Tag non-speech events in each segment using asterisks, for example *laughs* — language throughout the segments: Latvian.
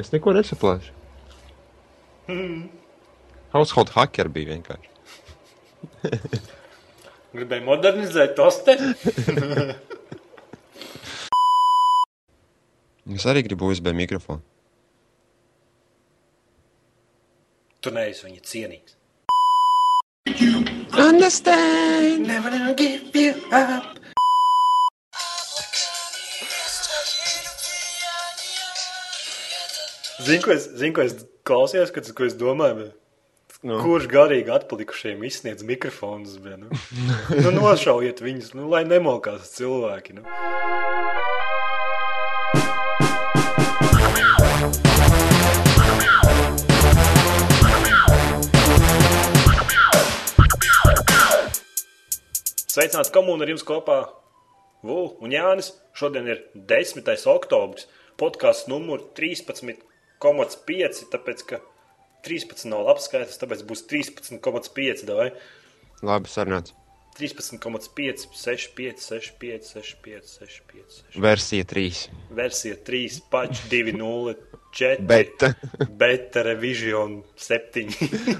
Es neko nesaplāšu. Household hacker bija vienkārši. *laughs* Gribēju modernizēt tosteri. *laughs* Es arī gribu USB mikrofonu. Tu neesi viņa cienīgs. Understand! Never gonna give you up. Zini, ko es, zin, ko es klausījos, kad, ko es domāju? Bet... Nu. Kurš garīgi atpalikušiem izsniedz mikrofonus? Nu? nu, nošaujiet viņus, nu, lai nemokās cilvēki. Nu. Sveicināts komūna ar jums kopā. Vu un Jānis. Šodien ir 10. oktobris. Podkāsts numur 13,5. Tāpēc, ka 13 nav labs skaitlis, tāpēc būs 13,5. Vai? Labi, sarunāts. 13,5, 6, 5, 6, 5, 6, 5, 6, 5, 6. Versija 3. Versija 3, pač 2, 0, 4. Beta. Beta revision 7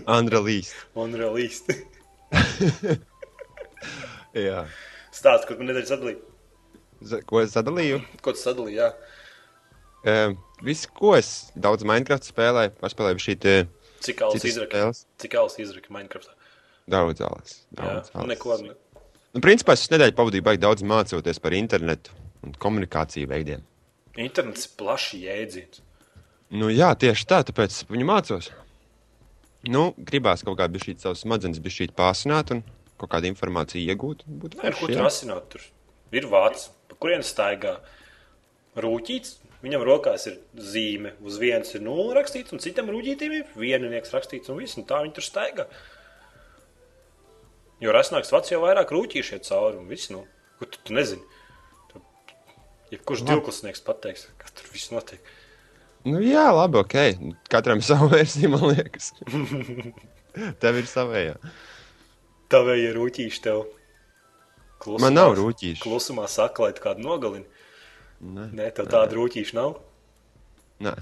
Unreleased. *laughs* un release. *laughs* Jā. Stāsts, ko tu nedēļas sadalīji. Ko es sadalīju? Ko tu sadalīji? Jā. Uh, visu, ko es daudz Minecraft spēlēju, paspēlēju šī te Cik alus izraka? Cik alus izraka Minecraftā? Daudz alas. Jā, Daudz nu alas. neko. ne- Nu, principā es nedēļu pavadīju baigi daudz mācoties par internetu un komunikāciju veidiem. Internets ir plašs jēdziens. Nu, jā, tieši tā, tāpēc es viņu mācos. Nu, gribās kaut kādā brīdī savas smadzenes bišķīt pārsināt un kaut kādu informāciju iegūt. Būtu Nē, ko forši, tur jā. asināt? Tur ir vārds, pa kurien staigā rūtīts. Viņam rokās ir zīme, uz vienas ir nulle rakstīts, un citam rūtītam ir vieninieks rakstīts, un viss, un tā viņi tur staigā. Jo rasnāks vats jau vairāk rūtīšu iet cauri, un viss, nu, ko tu, tu nezini. Tu, ja kurš divklasnieks pateiks, ka tur viss notiek. Nu, jā, labi, ok. Katram *laughs* savu versiju, man liekas. *laughs* Tev ir savējā. Ir rūtīši tev. Klusumā, Man nav rūtīši. Klusumā saka, lai tu kādu nogalini. Nē, Nē, tev tāda rūtīša nav. nē.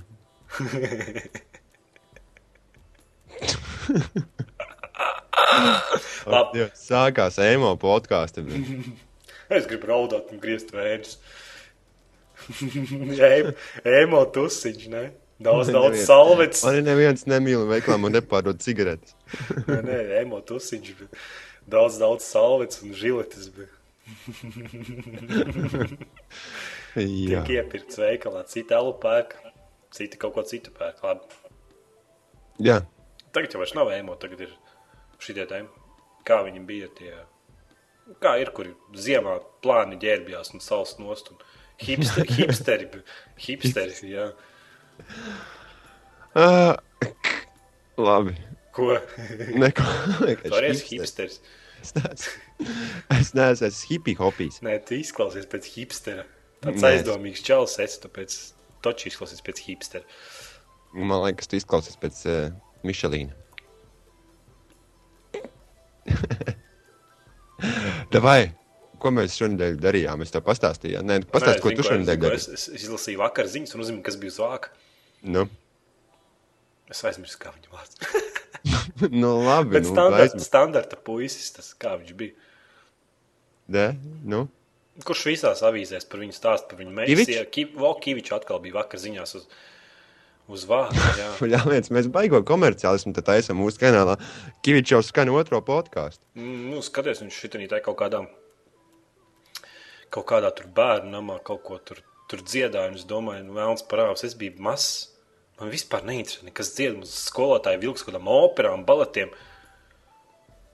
Labi. *laughs* Sākās emo podkāstu. *laughs* Es gribu raudāt un griezt vērus. *laughs* Emo tusiņš, ne? Daudz, daudz salvets. Man neviens nemīl veiklā, man nepārdod cigaretes. Nē, nē, emo tusiņš. bet Daudz, daudz salvets un žiletes. bet Jā, Tiek iepirkts veikalā, cita elu pērk, cita kaut ko citu pērk. Labi. jā. Tagad jau vairs nav emo, tagad ir šitie tēmi. Kā viņi bija tie, kā ir, kuri ziemā plāni ģērbjās un sals nost. Un *laughs* hipsteri, hipsteri, hipsteri, jā. Uh, labi. Ko? Neko. *laughs* Tu arī esi hipsteris. Es neesmu, es neesmu hopijs. Nē, tu izklausies pēc hipstera. Tāds Nē, es- aizdomīgs čels, es tāpēc toči izklausies pēc hipstera. Man liekas, tu izklausies pēc uh, Mišelīna. *laughs* Davai, ko mēs šonadēļ darījām? Es tev pastāstīju. Nē, pastāsti, ko Nē, tu zinu, zinu, ko darīji. Es, es izlasīju vakar ziņas un uzzinu, kas bija uz vāka. Nu, Es aizmirsu, kā viņa vārds. *laughs* nu labi. Bet nu, standarta, aizmirst. standarta puisis, tas kā viņš bija. Nē, nu. Kurš visās avīzēs par viņu stāsta, par viņu Kivičs? mēģinājumu? Vokivičs atkal bija vakar ziņās uz, uz vāka. Jā. *laughs* Viens, mēs baigo komerciālismu, tad esam mūsu kanālā. Kivičs skan otro podkāstu. Mm, Nu, skaties, viņš šitā tā kaut kādā, kaut kādā tur bērnu namā kaut ko tur, tur dziedāja. Es domāju, nu, vēlams parāds, es biju mazs. Man vispār neinteresē, kas dzied. Mums skolotāji vilks kaut kādām operām, baletiem.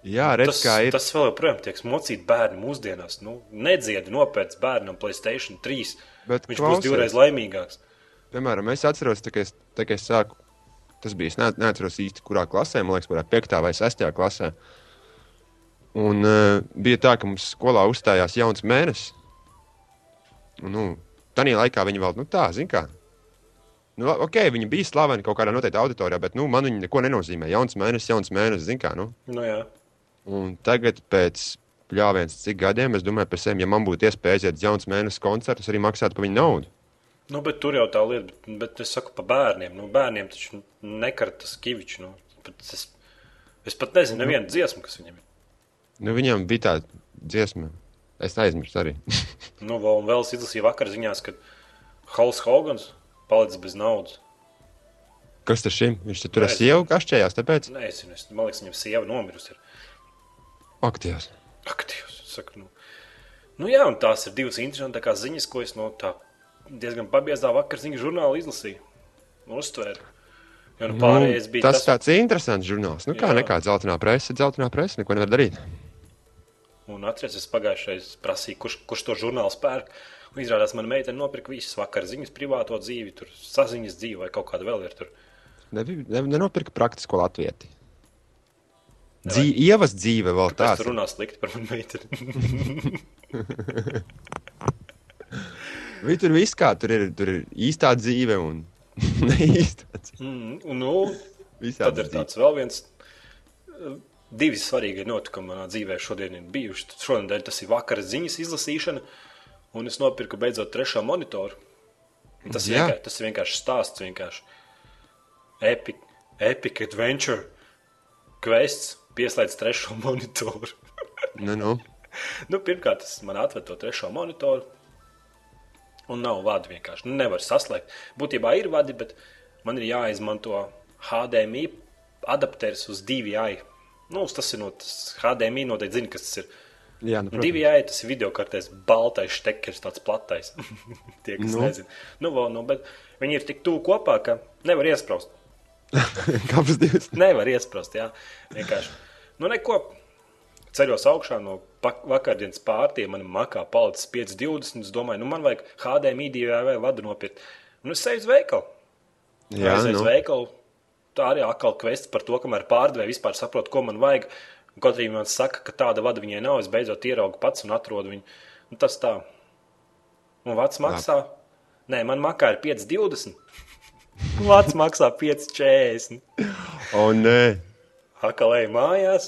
Jā, redz, Tas, kā ir. tas vēl joprojām tiek mocīts bērnu mūsdienās. Nu, nedziedi nopērts bērnam Playstation 3. Bet Viņš klausies. būs divreiz laimīgāks. Piemēram, es atceros, tā, ka es, tā, ka es sāku. Tas bija. Es ne, neatceros īsti, kurā klasē. Man liekas, bija 5. vai 6. klasē. Un uh, bija tā, ka mums skolā uzstājās jauns mēnesis. Nu, Tajā laikā viņi vēl, nu tā, zina, kā. Nu, ok, viņi bija slaveni kaut kādā noteikta auditorijā, bet nu, man viņi neko nenozīmē. Jauns mēnesis, jauns mēnesis, zina, kā. Nu. Nu, jā. Un tagad, pēc pļāvienas, cik gadiem, es domāju par sevi, ja man būtu iespēja aiziet uz jaunas mēnesis koncertus, arī maksāt par viņu naudu. Nu, bet tur jau tā lieta, bet, bet es saku par bērniem. Nu, bērniem taču nekar tas kivičs. Nu, es, es pat nezinu, nevienu dziesmu, kas viņam ir. Nu, viņam bija tāda dziesma. Es aizmirsu arī. *laughs* Nu, vēl, vēl es izlasīju vakar ziņās, ka Hals Hogans palicis bez naudas. Kas tas šim? Viņš tur ar Nezinu. sievu kašķējās, tāpēc Nē, es, es, man liekas, viņam sieva nomirusi. ir. Aktīvs. Aktīvs. es Saku, nu. nu, jā, un tās ir divas interesantākās ziņas, ko es no tā diezgan pabiezā vakar ziņu žurnāla izlasīju. un Uztvēru. Jo nu, pārējais bija tas, tas tāds interesants žurnāls. Nu, kā Jā. nekā dzeltenā presa, dzeltenā presa, neko nevar darīt. Un atceros, es pagājušajā gadā prasīju, kurš, kurš to žurnālu pērk. Un izrādās, mana meitene nopirka visas vakar ziņas, privāto dzīvi, tur saziņas dzīvi vai kaut kāda vēl ir. Tur. Nebija- Ne, nenopirka praktisko latvieti. Dzīve, ievas dzīve vēl Tas tāds. tur runā slikti par manu meiteni. *laughs* Viņi tur viss kā, tur ir, tur ir īstā dzīve un *laughs* neīstā dzīve. mm, nu, Visādi tad ir tāds vēl viens. eh, Divi svarīgi notikumi manā dzīvē šodien ir bijuši. Šodien tas ir vakara ziņas izlasīšana, un es nopirku beidzot trešo monitoru. Tas, Jā. vienkārši, tas ir vienkārši stāsts, vienkārši epic, epic adventure quests, pieslēdz trešo *laughs* monitoru. Nu, nu. Nu, pirmkārt, tas man atved to trešo monitoru. Un nav vadi vienkārši. Nu, nevar saslēgt. Būtībā ir vadi, bet man ir jāizmanto HDMI adapters uz DVI. Nu, tas ir no tas HDMI noteikti zina, kas tas ir. Jā, nu. DVI tas ir video kartēs, baltais štekers, tāds platais. *laughs* Tie, kas Nu. nu. nezina. Nu, vēl, nu, bet viņi ir tik tuvu kopā, ka nevar iesprāst. *laughs* Kāpēc divas? Nevar iesprāst, jā. Vienkārši. Nu, neko. Ceļos augšā no vakardienas pārtiem, man makā palicis 5,20. Es domāju, nu, man vajag HDMI DVI vadu nopirkt. Un es eju uz veikalu. Jā, Aizēju uz nu. veikalu. Tā arī atkal kvests par to, kamēr pārdevēja vispār saprot, ko man vajag. Kaut arī man saka, ka tāda vada viņai nav, es beidzot ieraugu pats un atrodu viņu. Un tas tā. Un vats maksā. Nē, man makā ir 5,20. Vats maksā 5,40. O, nē. Atkal eju mājās,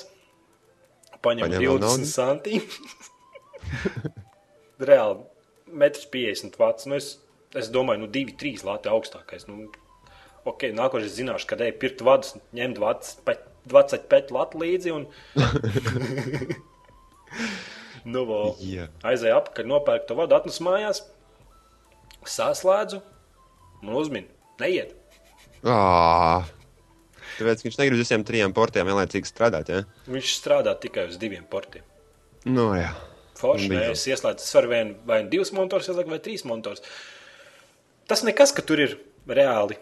paņem Paņem vēl 20 naudu? centīmus. Reāli, 1,50 m vats. Nu, es, es domāju, nu, 2, 3 lati augstākais. Nu, ok, nākošais zināšu, kad eju pirkt vadus, ņemt vadus, pēc 20 pēc latu līdzi. Un... *laughs* nu, Jā. aizēju apakaļ, nopērku to vadu, atnesu mājās, saslēdzu un uzminu. Neiet. Ā, Tāpēc viņš negrib uz visiem trim portiem vienlaicīgi strādāt. Ja? Viņš strādā tikai uz diviem portiem. Nu, jā. Forši, bija. es ieslēdzu es varu vien, vai divus ieslēgt, vai trīs monitors. Tas nekas, ka tur ir reāli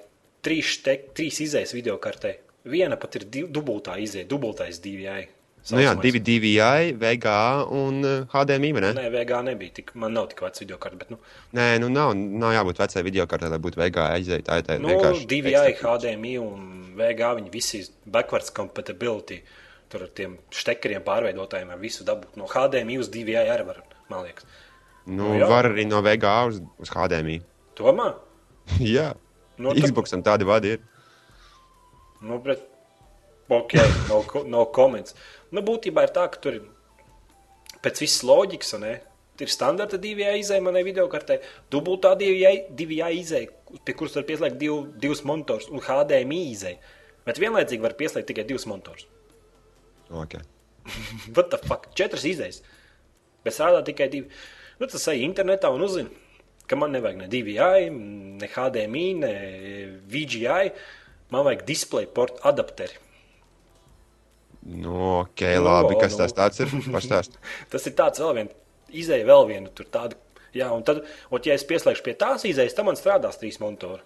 trīs, štek, trīs izējas video kartē. Viena pat ir div, dubultā izēja, dubultais DVI. Nu, jā, divi DVI, VGA un HDMI. vai Ne? Nē, VGA nebija. Tik, man nav tik vecs video kartes, bet nu, Nē, nu nav, nav jābūt vecai video kartē, lai būtu VGA aizēja. Tā ir tā nu, vienkārši. DVI. HDMI un VGA viņi visi backwards compatibility. Tur ar tiem štekeriem pārveidotājiem visu dabūt. No HDMI uz DVI arī var, man liekas. Nu, Nu, jā. var arī no VGA uz, uz HDMI. *laughs* Tomēr? jā, Nu, no, tad- Xboxam tādi vadi ir. Nu, bet, ok, no, no comments. Nu, būtībā ir tā, ka tur ir pēc visas loģikas, ne? Ir standarta divi izēja manai video kartē, dubultā divi izēja, pie kuras var pieslēgt div, divus monitors un HDMI izēja. Bet vienlaicīgi var pieslēgt tikai divus monitors. Okay. *laughs* What the fuck? Četras izējas. Bet strādā tikai divi. Nu, tas ej internetā un uzzina, ka man nevajag ne DVI, ne HDMI, ne VGI. Man vajag display port adapteri. Nu, ok, Nu, labi. Kas nu. tas tāds ir? Pastāst. *laughs* Tas ir tāds vēl viens, izēja vēl vienu tur tādu. Jā, un tad, ot, ja es pieslēgšu pie tās izējas, tad man strādās trīs monitori.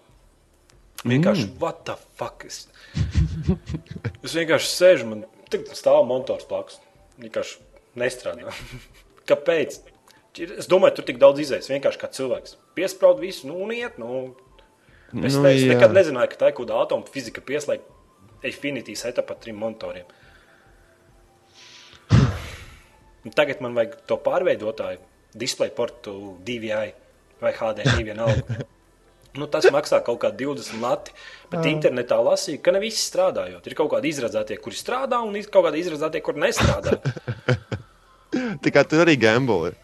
Vienkārši, mm. what the fuck? Es, *laughs* es vienkārši sēžu, man tik stāv monitors blakus. Vienkārši nestrādā. *laughs* Kāpēc? Es domāju, tur tik daudz izējas. Vienkārši kā cilvēks. Piesprāud visu, nu, un iet. Nu. Es, Nu, nu, es jā. nekad nezināju, ka tā ir kaut kāda atoma fizika pieslēgta Infinity setup ar trim monitoriem. Un Tagad man vajag to pārveidotāju, display portu DVI vai HDMI vienalga. Nu, tas maksā kaut kādā 20 lati, bet internetā lasīju, ka ne visi strādājot. Ir kaut kādi izradzētie, kuri strādā, un kaut kādi izradzētie, kuri nestrādā. *laughs* Kā tur arī gambuli ir.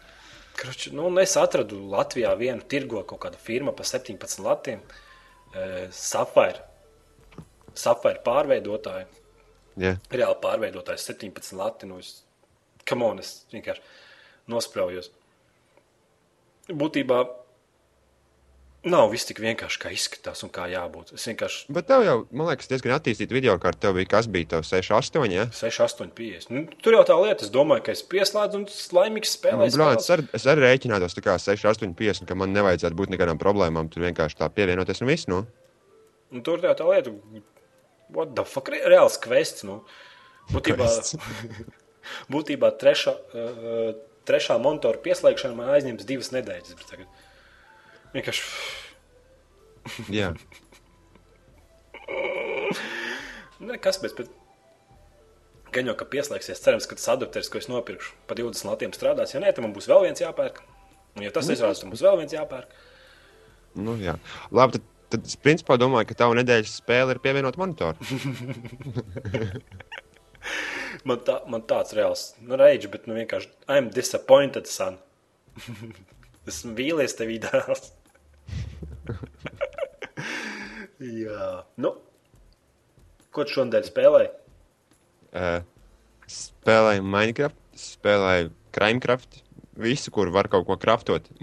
Kruči, nu, es atradu Latvijā vienu tirgo kaut kādu firmu par 17 latiem. E, Sapphire. Sapphire pārveidotāju. Yeah. Reāli pārveidotājs 17 lati. Nu, es, come on, es vienkārši nospraujos. Būtībā nav viss tik vienkārši, kā izskatās un kā jābūt. Es vienkārši Bet tev jau, man liekas, diezgan attīstīta video kārta. Tev bija kas bija tev 6, 8. Ja? 6, 8, 50. Nu, tur jau tā lieta, es domāju, ka es pieslēdzu un tas laimīgs Nu, spēlēs. blā, es, ar, es arī rēķinātos tā kā 6, 8, 50, ka man nevajadzētu būt nekādām problēmām. Tur vienkārši tā pievienoties un viss. Nu. Un tur jau tā lieta, what the fuck, re- reāls kvests. Nu. Būtībā. *laughs* būtībā trešā, uh, trešā monitora pieslēgšana man aizņems divas nedēļas. Vienkārši Jā. *laughs* nekas, bet, bet gan jau, ka pieslēgsies. Cerams, ka tas adapters, ko es nopirkšu, pa 20 latiem strādās. Ja nē, tad man būs vēl viens jāpērk. Un, ja tas izrādās, tad būs vēl viens jāpērk. Nu, jā. Labi, tad, tad es principā domāju, ka tava nedēļas spēle ir pievienot monitoru. *laughs* Man, tā, man tāds reāls nu, rage, bet nu, vienkārši I'm disappointed, son. *laughs* Esmu vīlies tev dēls. *laughs* Jā, nu. Ko tu šodien spēlēji? Uh, spēlēju Minecraft, spēlēju Crimecraft, visu, kur var kaut ko kraftot. *laughs*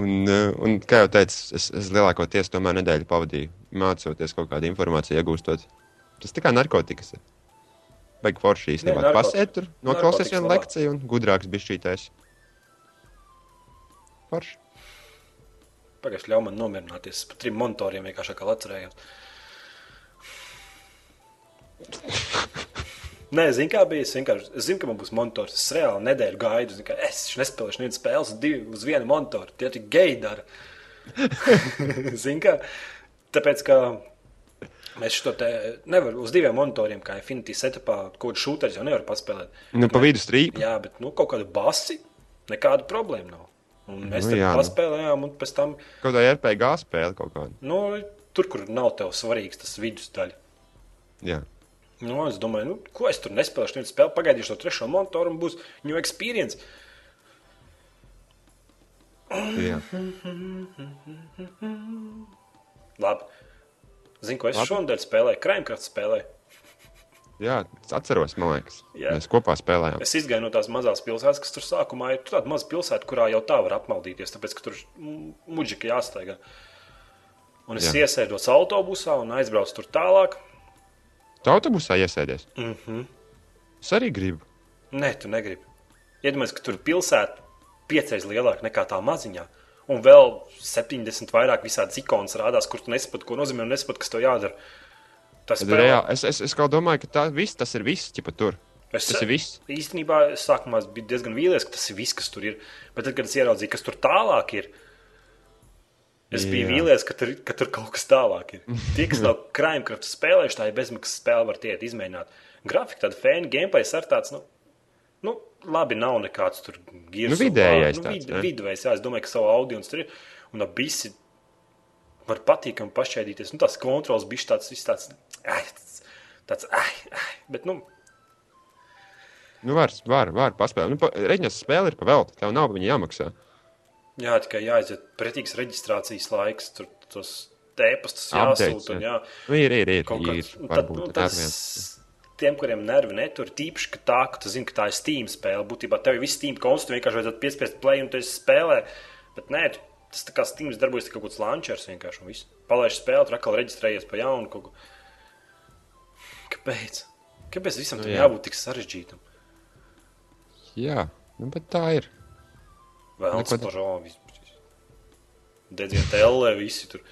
un, uh, un, kā jau teicu, es, es lielākoties tomēr nedēļu pavadīju mācoties kaut kādu informāciju, iegūstot. Tas kā narkotikas. ir. Baigi forši īstenībā. Pasiet tur, noklausies vienu lekciju un gudrāks bija šītais. Forši. Pagaidiet, ļauj man nomierināties. Es par trim monitoriem vienkārši kā atcerējos. *laughs* Nē, zinu, kā bija. Es, vienkārši- es zinu, ka man būs monitors. Es reāli nedēļu gaidu. Zinu, es nespēlēšu nevienu spēli uz, divi, uz vienu monitoru. Tie tik geji dara. *laughs* zinu, kā. Tāpēc, ka mēs šo te nevaram uz diviem monitoriem, kā Infinity setupā, kaut kādu šūteļu jau nevaru paspēlēt. Nu, pa vidu strīpu. Jā, bet nu, kaut kāda basi, nekāda problēma nav. Un mēs Nu, nu, jā, tam nu. paspēlējām, un pēc tam Kaut kā RPG spēle kaut kāda. Nu, tur, kur nav tev svarīgs tas vidusdaļa. Jā. Nu, es domāju, nu, ko es tur nespēlēšu. Nevienu spēli pagaidīšu to trešo monitoru un būs new experience. jā. Labi. Zinu, ko es Labi. šodien spēlēju. Krājumkārt spēlēju. Jā, es atceros, man liekas. Jā. Mēs kopā spēlējām. Es izgāju no tās mazās pilsētas, kas tur sākumā ir tāda maza pilsēta, kurā jau tā var apmaldīties, tāpēc, ka tur muģika jāsteigā. Un es Jā. iesēdos autobusā un aizbraucu tur tālāk. Tu autobusā iesēdies? Mm -hmm. Es arī gribu. Nē, tu negribi. Iedomājieties, ka tur pilsēta piecreiz lielāka nekā tā maziņā. Un vēl 70 vairāk visādas ikonas rādās, kur tu nesaproti, ko nozīmē, un nesaproti, kas tev jādara. Tas spēlē- reāli, es, es, es kā domāju, ka tā, viss, tas ir viss, ķipa tur. Es, Tas ir viss. Īstenībā es sākumā biju diezgan vīlies, ka tas ir viss, kas tur ir. Bet tad, kad es ieraudzīju, kas tur tālāk ir, es biju Jā. vīlies, ka tur, ka tur kaut kas tālāk ir. *laughs* Tie, kas nav krājumkrafta spēlējuši, tā ir bezmaksas spēle, var tiet izmēģināt. Grafika, tāda fēna gameplay ar tāds, nu, nu, labi, nav nekāds tur gīrs. Nu, vidējais nu, tāds, vid, ne? vidējais, jā, es domāju, ka savu audience tur ir. Un ap visi var patīkami pašķēdīties. Nu, tās kontrols bija tāds, viss tāds, ai, tāds, ai, ai, bet, nu, Nu, var, var, var paspēlēt. Nu, pa, Reģinas spēle ir pavelta. Tev nav viņa jāmaksā. Jā, tikai jāaiziet pretīgs reģistrācijas laiks, tur tos tēpastus jāsūta. Jā, Nu, ir, ir, ir. kaut ir kāds- un tad, nu, varbūt tas... tiem, kuriem nervi netur, tīpaši, ka tā, ka tu zini, ka tā ir Steam spēle. Būtībā tev ir viss Steam konts, tu vienkārši vajadzētu piespiest play un tu esi spēlē. Bet nē, tu- tas tā kā Steam darbojas kā kaut kāds launchers vienkārši un viss. Palaiž spēli, tur atkal reģistrējies pa jaunu kaut ko. Kāpēc? Kāpēc visam tam Nu, jā. jābūt tik sarežģītam? Jā, nu, bet tā ir. Vēl Neko- viens pažāvis. Dedziet tellē, visi tur. *laughs*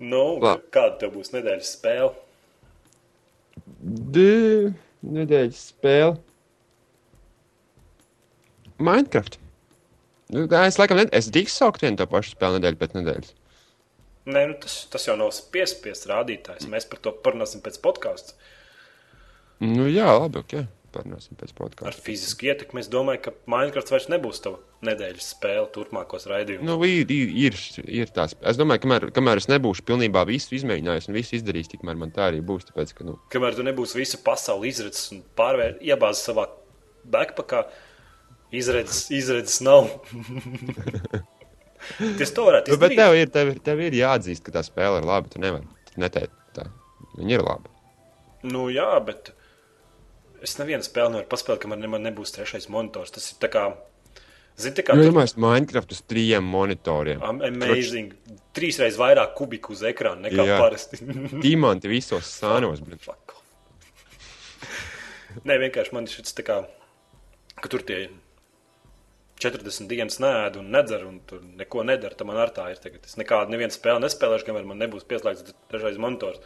nu, Labi. kāda tev būs nedēļas spēle? D... Nedēļas spēle. Minecraft. Nu, es laikam, ne... es drīkstu saukt vienu to pašu spēli nedēļu pēc nedēļas. Nē, nu tas, tas jau nav piespiests rādītājs. Mēs par to parunāsim pēc podkāstiem. Nu, jā, labi, ok. Parunāsim pēc Ar podkāsta. fizisku ietekmi es domāju, ka Minecraft vairs nebūs tava nedēļas spēle turpmākos raidījumus. Nu, ir, ir, ir, ir tās. Es domāju, kamēr, kamēr es nebūšu pilnībā visu izmēģinājis un visu izdarījis, tikmēr man tā arī būs. Tāpēc, ka, nu, Kamēr tu nebūsi visu pasauli izredzes un pārvērt, iebāzis savā backpackā, izredzes, izredzes nav. *laughs* Tas to varētu nu, bet izdarīt. tev ir, tev, ir, tev ir jāatzīst, ka tā spēle ir laba. Tu nevari neteikt tā. Viņa ir laba. Nu, jā, bet es nevienu spēli nevaru paspēlēt, kamēr man nebūs trešais monitors. Tas ir tā kā, zini, tā kā Nu, tur- Minecraft uz trījiem monitoriem. am- amazing. Trīsreiz vairāk kubiku uz ekrāna nekā Jā. parasti. *laughs* Diamanti visos sānos. Nē, vienkārši man šis tā kā, ka tur tie 40 dienas nēd un nedzer un tur neko nedara. Tā man ar tā ir tagad. Es nekādu nevienu spēli nespēlēšu, kamēr man nebūs pieslēgts trešais monitors.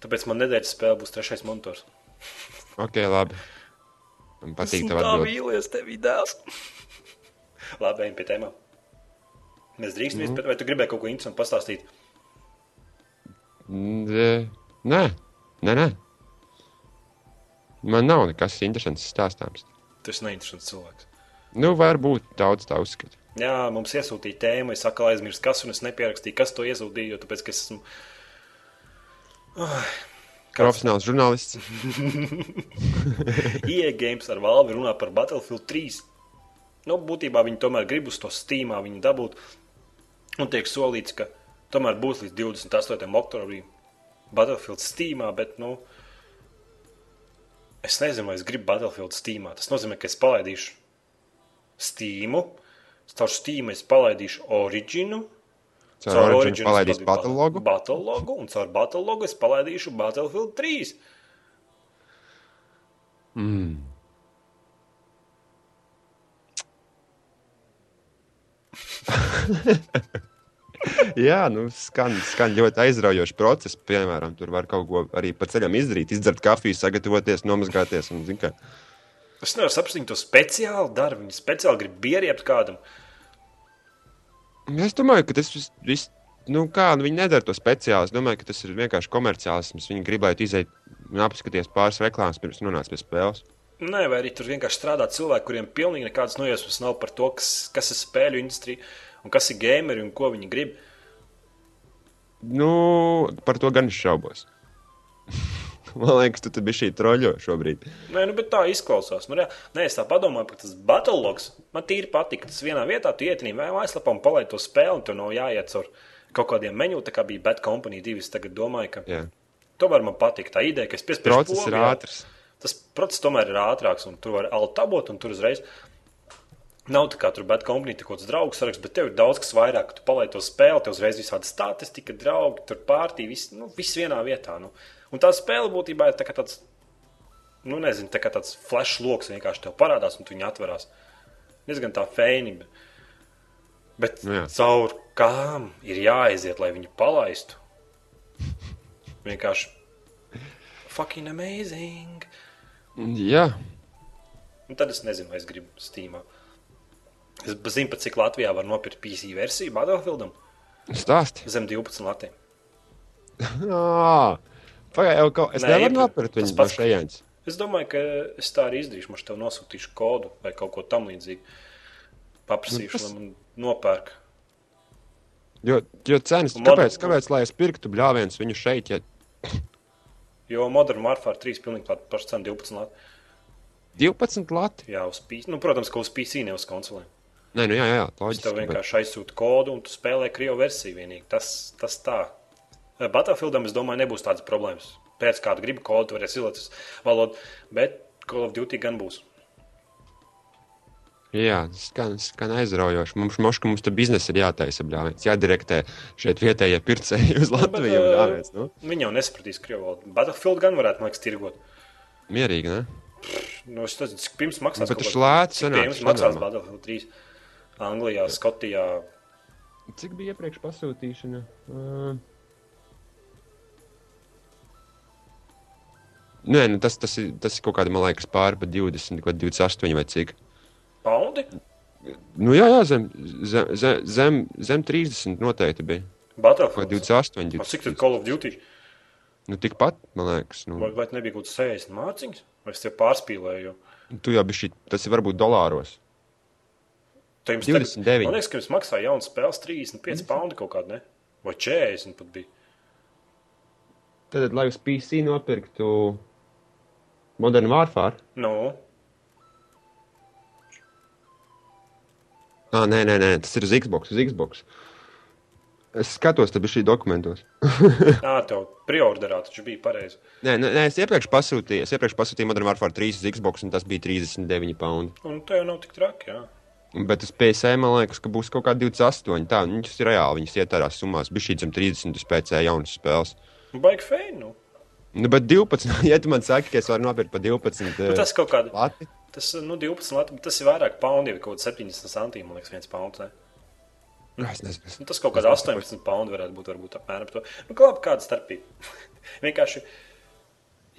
Tāpēc man nedēļas spēle būs trešais monitors. Ok, labi. Man patīk tev tā atbildēt. vīlies tev dēls. *laughs* labi, ejam pie tēmām. Mēs drīkstam, mm. vai tu gribēji kaut ko interesantu pastāstīt? Nē, nē, nē. nē. Man nav nekas interesants stāstāms. Tas ir neinteresants cilvēks. Nu, varbūt daudz tā uzskata. Jā, mums iesūtīja tēmu, es atkal aizmirsu, kas, un es nepierakstīju, kas to iesūtīja, jo tāpēc, ka es esmu. Kāds Profesionāls žurnālists. *laughs* EA Games ar Valvi runā par Battlefield 3. Nu, būtībā viņi tomēr grib uz to stīmā viņu dabūt. Un tiek solīts, ka tomēr būs līdz 28. oktobrim Battlefield stīmā, bet, nu, es nezinu, vai es gribu Battlefield stīmā. Tas nozīmē, ka es palaidīšu stīmu, caur stīmu es palaidīšu originu. Caur Origin es palaidīs palaidīšu Battlelogu. Battlelogu, un caur Battlelogu es palaidīšu Battlefield 3. *laughs* Jā, nu, skan, skan ļoti aizraujoši process. Piemēram, tur var kaut ko arī pa ceļam izdarīt, izdzert kafiju, sagatavoties, nomazgāties. Un, zin, kā, Es nevaru saprast, viņi to speciāli dara. Viņi speciāli grib bieriept kādam. Es domāju, ka tas viss. Vis, Nu, kā, nu, viņi nedara to speciāli. Es domāju, ka tas ir vienkārši komerciālisms. Viņi gribētu iziet un apskatīties pāris reklāmas pirms nonākt pie spēles. Nē, vai arī tur vienkārši strādā cilvēki, kuriem pilnīgi nekādas nojausmas nav par to, kas, kas ir spēļu industrija un kas ir gameri un ko viņi grib. Nu, par to gan es šaubos. *laughs* Man liekas, tu biji šī troļļo šobrīd. Nē, nu, bet tā izklausās. Nu, rea- Nē, es tā padomāju, ka tas Battlelogs man tīri patika. Tas vienā vietā tu ietini vai mājaslapā un palaidi to spēli, un tur nav jāiet caur kaut kādiem menu, tā kā bija Bad Company 2. Es tagad domāju, ka Jā. tomēr man patīk tā ideja, ka es piespiežu Process ir pogu, jā. ātrs. Tas process tomēr ir ātrāks, un tur var altabot, un tur uzreiz nav tā kā tur bet kompānija, kaut kāds draugs saraksts, bet tev ir daudz kas vairāk, tu palaidi to spēli, tev uzreiz visādi statistika, draugi, tur pārtī, viss, nu, viss vienā vietā. Nu. Un tā spēle būtībā ir tā tāds, nu, nezinu, tā tāds flash loks vienkārši tev parādās, un tu viņu atverās. Diezgan tā fēni. Bet, Nu caur kām ir jāaiziet, lai viņu palaistu. Vienkārši fucking amazing. Jā, Un tad es nezinu, vai es gribu Steamā. Es zinu, pat cik Latvijā var nopirkt PC versiju Battlefieldam stāsti. zem 12 latiem. *laughs* Pagaidā, kaut es Nē, nevaru iepirkt. nopirkt viņu pats- šejienes. Es domāju, ka es tā arī izdarīšu. Man tev nosūtīšu kodu vai kaut ko tamlīdzīgu. Paprasīšu, Nu, lai man nopērk. Jo, jo cenas, Un kāpēc, kāpēc, lai es pirktu bļāvienus viņu šeit, ja *coughs* Jo Modern Warfare 3 pilnīgi tāda paša cena 12 lati. 12 lati? Jā, uz PC. Nu, protams, ka uz PC, ne uz konsolēm. Nē, nu jā, jā, Es tev loģiski. bet- vienkārši aizsūtu kodu un tu spēlē krievu versiju vienīgi. Tas, tas tā. Battlefieldam, es domāju, nebūs tādas problēmas. Pēc kāda griba kodu varēs uz valodu, bet Call of Duty gan būs. Jā, tas skan, skan aizraujoši. Mums, moška, mums tur biznesa ir jātaisa bļāviens. Jādirektē šeit vietējie pircēji uz *laughs* Latviju Bet, bļāviens. Nu? Viņi jau nesapratīs krievu valodu. Battlefield gan varētu, man liekas, tirgot. Mierīgi, ne? Nu, es cik pirms maksās. Bet kaut tas kāds- lēts sanāk, pirms tas maksās. Battlefield 3? Anglijā, Skotijā. Cik bija iepriekš pasūtīšana? Uh... Nē, nu tas, tas, ir, tas ir kaut kāda, man liekas, pāri pa 20, kaut 28 vai cik. Paundi? Nu, jā, jā, zem, zem, zem, zem, zem 30 noteikti bija. Battlefield. 28, Un Cik tad 20. Call of Duty? Nu, tikpat, man liekas. Nu. Vai, vai nebija kaut kāds 60 mārciņas? Vai es tev pārspīlēju? Tu jau biji, tas ir varbūt dolāros. Tu jums 29. Tagad, man liekas, ka jums maksā jauns spēles 35 paundi kaut kāda, ne? Vai 40 pat bija. Tad, lai uz PC nopirktu Modern Warfare, Nu, ah, nē, nē, nē, tas ir uz Xbox. Uz Xbox. Es skatos, tad bija šī dokumentos. *laughs* tā tev priorderā taču bija pareizi. Nē, nē, es iepriekš pasūtīju, es iepriekš pasūtīju Modern Warfare 3 uz Xbox, un tas bija 39 paundi. Un jau nav tik traki, jā. Bet uz PC man liekas, ka būs kaut kā 28. Tā, viņas ir reāli, viņas iet tādās summās. Bija šī zem 30 uz PC jaunas spēles. Baigi feini, nu. Nu, bet 12, *laughs* ja tu man saki, ka es varu nopirkt par 12 Nu, tas kaut kāda, lati, tas, nu, 12 lati, tas ir vairāk paundi, kaut kāds 70 centīmi, man liekas, viens pauns, ne? nu, es nezinu. Nu, tas kaut kāds 18 paundi varētu būt, varbūt apmēram to. Nu, labi, kāda starpība. *laughs* Vienkārši,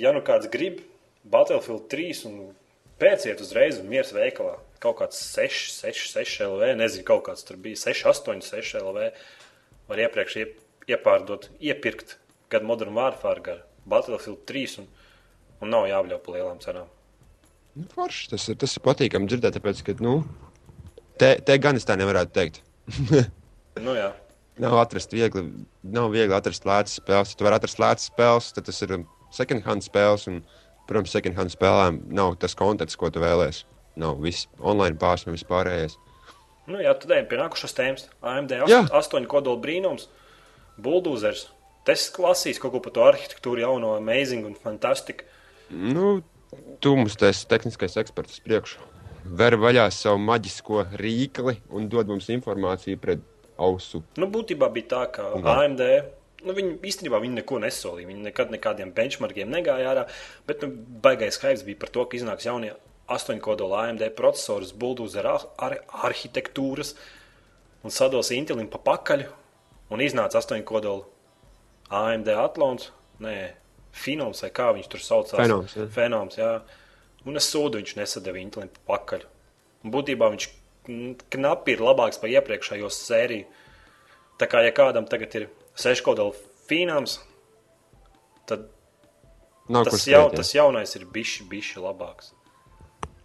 ja nu kāds grib Battlefield 3 un pēciet uzreiz un miers veikalā, kaut kāds 6, 6, 6 LV, nezinu, kaut kāds tur bija 6, 8, 6 LV, var iepriekš iep, iepārdot, iepirkt gan Modern Warfare, gan Battlefield 3 un, un nav jābļauj pa lielām cenām. Nu, forši, tas, ir, tas ir patīkami dzirdēt, tāpēc, ka, nu, te, te gan es tā nevarētu teikt. *laughs* Nu jā, Nav atrast viegli, nav viegli atrast lētas spēles. Ja tu vari atrast lētas spēles, tad tas ir second hand spēles. Un, protams, second hand spēlēm nav tas konteksts, ko tu vēlēsies. Nav viss online pārsvarā, vispārējais. nu jā, tad ejam pie nākušās tēmas. AMD Jā. 8 kodola brīnums, bulldozers. Tas klasīs kaut ko par to arhitektūru, jauno, amazing un fantastiku. Nu, tu mums tas tehniskais eksperts uz priekšu. Ver vaļā savu maģisko rīkli un dod mums informāciju pret ausu. Nu, būtībā bija tā, ka? AMD. Nu, viņi īstenībā viņi neko nesolīja. Viņi nekad nekādiem benchmarkiem negāja ārā. Bet nu, baigais skaits bija par to, ka iznāks jaunie 8 kodola AMD procesors, bulldozer ar, ar, arhitektūras un sados Intelim pa pakaļ. Un iznāca 8 kodola AMD atlons, nē, Finoms vai kā viņš tur saucās. Fenoms, jā. Fenoms, jā. Un es sūdu, viņš nesadeva Intelim pa pakaļ. Un būtībā viņš knapi ir labāks par iepriekšējo sēriju. Tā kā ja kādam tagad ir 6 kodola Finoms, tad Nav tas, jau, jā. tas jaunais ir bišķi, bišķi labāks.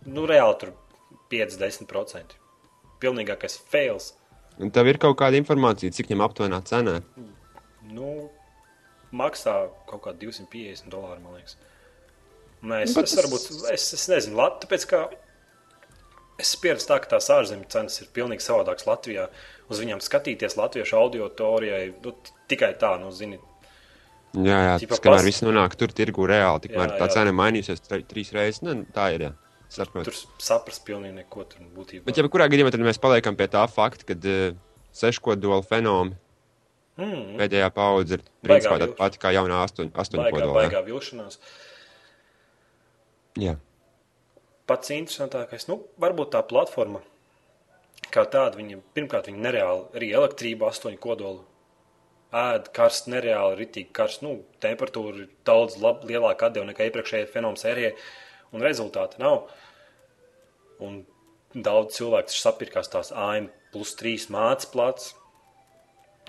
Nu, reāli tur 5-10%. Pilnīgākais fails. Un tev ir kaut kāda informācija, cik viņam aptuvenā cenā. Nu, maksā kaut kā 250 dolāru, man liekas. Nē, es, Nu, bet es, varbūt, es, es nezinu, Lat, tāpēc kā es pieredzu tā, ka tās ārzemju cenas ir pilnīgi savādākas Latvijā. Uz viņām skatīties latviešu audio teorijai, nu, tikai tā, nu, zini, Jā, jā tas, kamēr pas- viss nonāk tur, tirgu reāli, tikmēr Jā, tā jā. cena mainīsies tri- trīs reizes. Ne, tā ir. Jā. Saprotu. tur saprast pilnīgi neko tur būtībā. Bet, ja kurā gadījumā tad mēs paliekam pie tā fakta, ka uh, seškodola fenomi Mm, pēdējā paudze ir Baigā principā tāda pati kā jaunā astoņ, baigā, astoņkodola. jā. baigā vilšanās. Jā. pats interesantākais, nu, varbūt tā platforma, kā tāda, viņa, pirmkārt, viņa nereāli arī elektrība, astoņu kodolu ēd, karsts, nereāli, ritīgi karsts, nu, temperatūra ir daudz lab, lielāka atdeva nekā iepriekšējai fenomu sērijai, un rezultāti nav. Un daudz cilvēku sapirkās tās AM plus 3 mācības plats.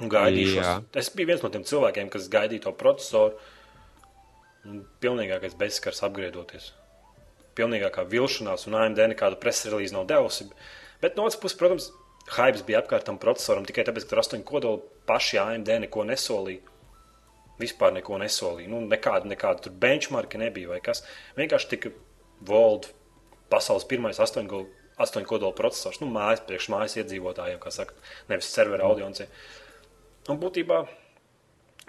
Un gaidīju Jā. šos. Es biju viens no tiem cilvēkiem, kas gaidīja to procesoru. Pilnīgākais bezskars apgriedoties pilnīgākā vilšanās, un AMD nekādu preses relīzi nav devusi. Bet no otras puses, protams, hype bija apkārt tam procesoram tikai tāpēc, ka tur astoņi kodoli paši AMD neko nesolīja. Vispār neko nesolīja. Nu, nekāda, nekāda tur benchmarka nebija vai kas. Vienkārši tika Volta pasaules pirmais astoņu astoņu kodolu procesors, nu, mājas priekš mājas iedzīvotājiem, kā saka, nevis servera audiencei. Un būtībā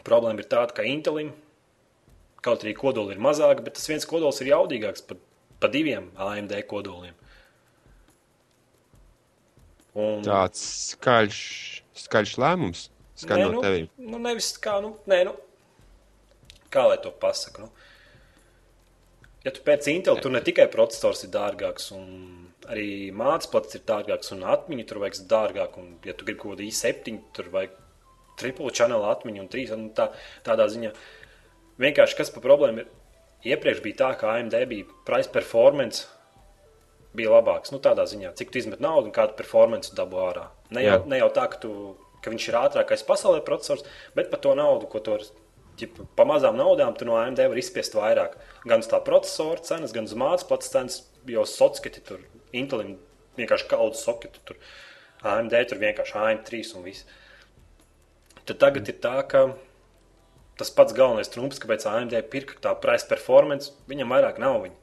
problēma ir tāda, ka Intelim kaut arī kodoli ir mazāk, bet tas viens kodols ir jaudīgāks par pa diviem AMD kodoliem. Un, Tāds skaļš, skaļš lēmums Nē, no nu, tevis. Nu, nevis kā, nu, nē, nu, kā lai to pasaku. Nu? Ja tu pēc Intel, tur ne tikai processors ir dārgāks, un arī mācības plats ir dārgāks, un atmiņa tur vajag dārgāk. Un, ja tu gribi kaut kādu i7, tur vajag triple channel atmiņu un trīs. Un tā, tādā ziņā vienkārši kas par problēmu ir. Iepriekš bija tā, ka AMD bija price performance. Bija labāks. Nu, tādā ziņā, cik tu izmet naudu un kādu performance tu dabū ārā. Ne jau, Jā. ne jau tā, ka, tu, ka viņš ir ātrākais pasaulē processors, bet par to naudu, ko tu vari ķip, pa mazām naudām tu no AMD var izspiest vairāk. Gan uz tā procesora cenas, gan uz mācības plats cenas, jo socketi tur Intelim vienkārši kaudzes soketu. Tur AMD tur vienkārši AM3 un viss. Tad tagad ir tā, ka tas pats galvenais trumps, kāpēc AMD pirka tā price performance, viņam vairāk nav. Viņa.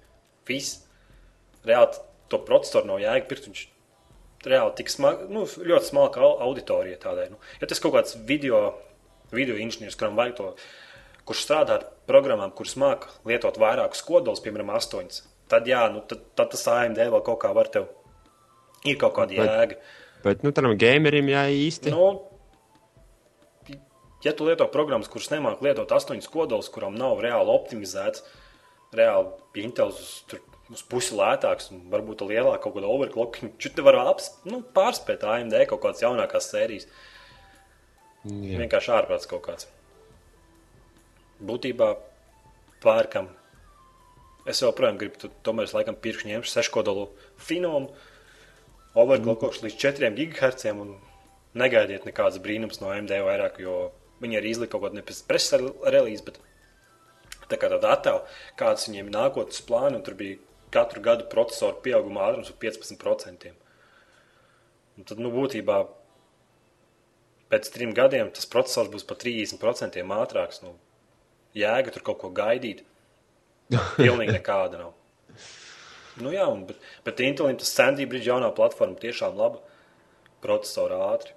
Viss. Reāli to procesoru nav jēga pirkt. Viņš reāli tik smagi, nu, ļoti smalka auditorija tādai. Nu, ja tas kaut kāds video, video inženieris, kuram vajag to, kurš strādā ar programmām, kuras māca lietot vairākus kodolus, piemēram, astoņus, tad jā, nu, tad, tad tas AMD vēl kaut kā var tev. Ir kaut kāda jēga. Bet, nu, tam gamerim jā, īsti. Nu, ja tu lieto programmas, kuras nemāki lietot astoņus kodolus, kurām nav reāli optimizēts, reāli Intels tur uz pusi lētāks un varbūt lielāka kaut kāda overclocking, tad tu vari aps, nu, pārspēt AMD kaut kādas jaunākās sērijas. Jā. Vienkārši ārprāts kaut kāds. Būtībā pērkam. Es joprojām gribu, tu, tomēr es laikam pirkšu ņemšu seškodolu finomu, overclockošu līdz 4 GHz un negaidiet nekādas brīnums no AMD vairāk, jo Viņi arī izlika kaut kādu preses relīzi, bet tā kā tāda attēla, kādas viņiem ir nākotnes plāni, un tur bija katru gadu procesoru pieauguma ātrums par 15%. Un tad, nu, būtībā pēc trim gadiem tas processors būs par 30% ātrāks. Nu, jēga tur kaut ko gaidīt. *laughs* Pilnīgi nekāda nav. Nu, jā, un, bet, bet Intelim tas Sandy Bridge jaunā platforma tiešām laba. Procesora ātri.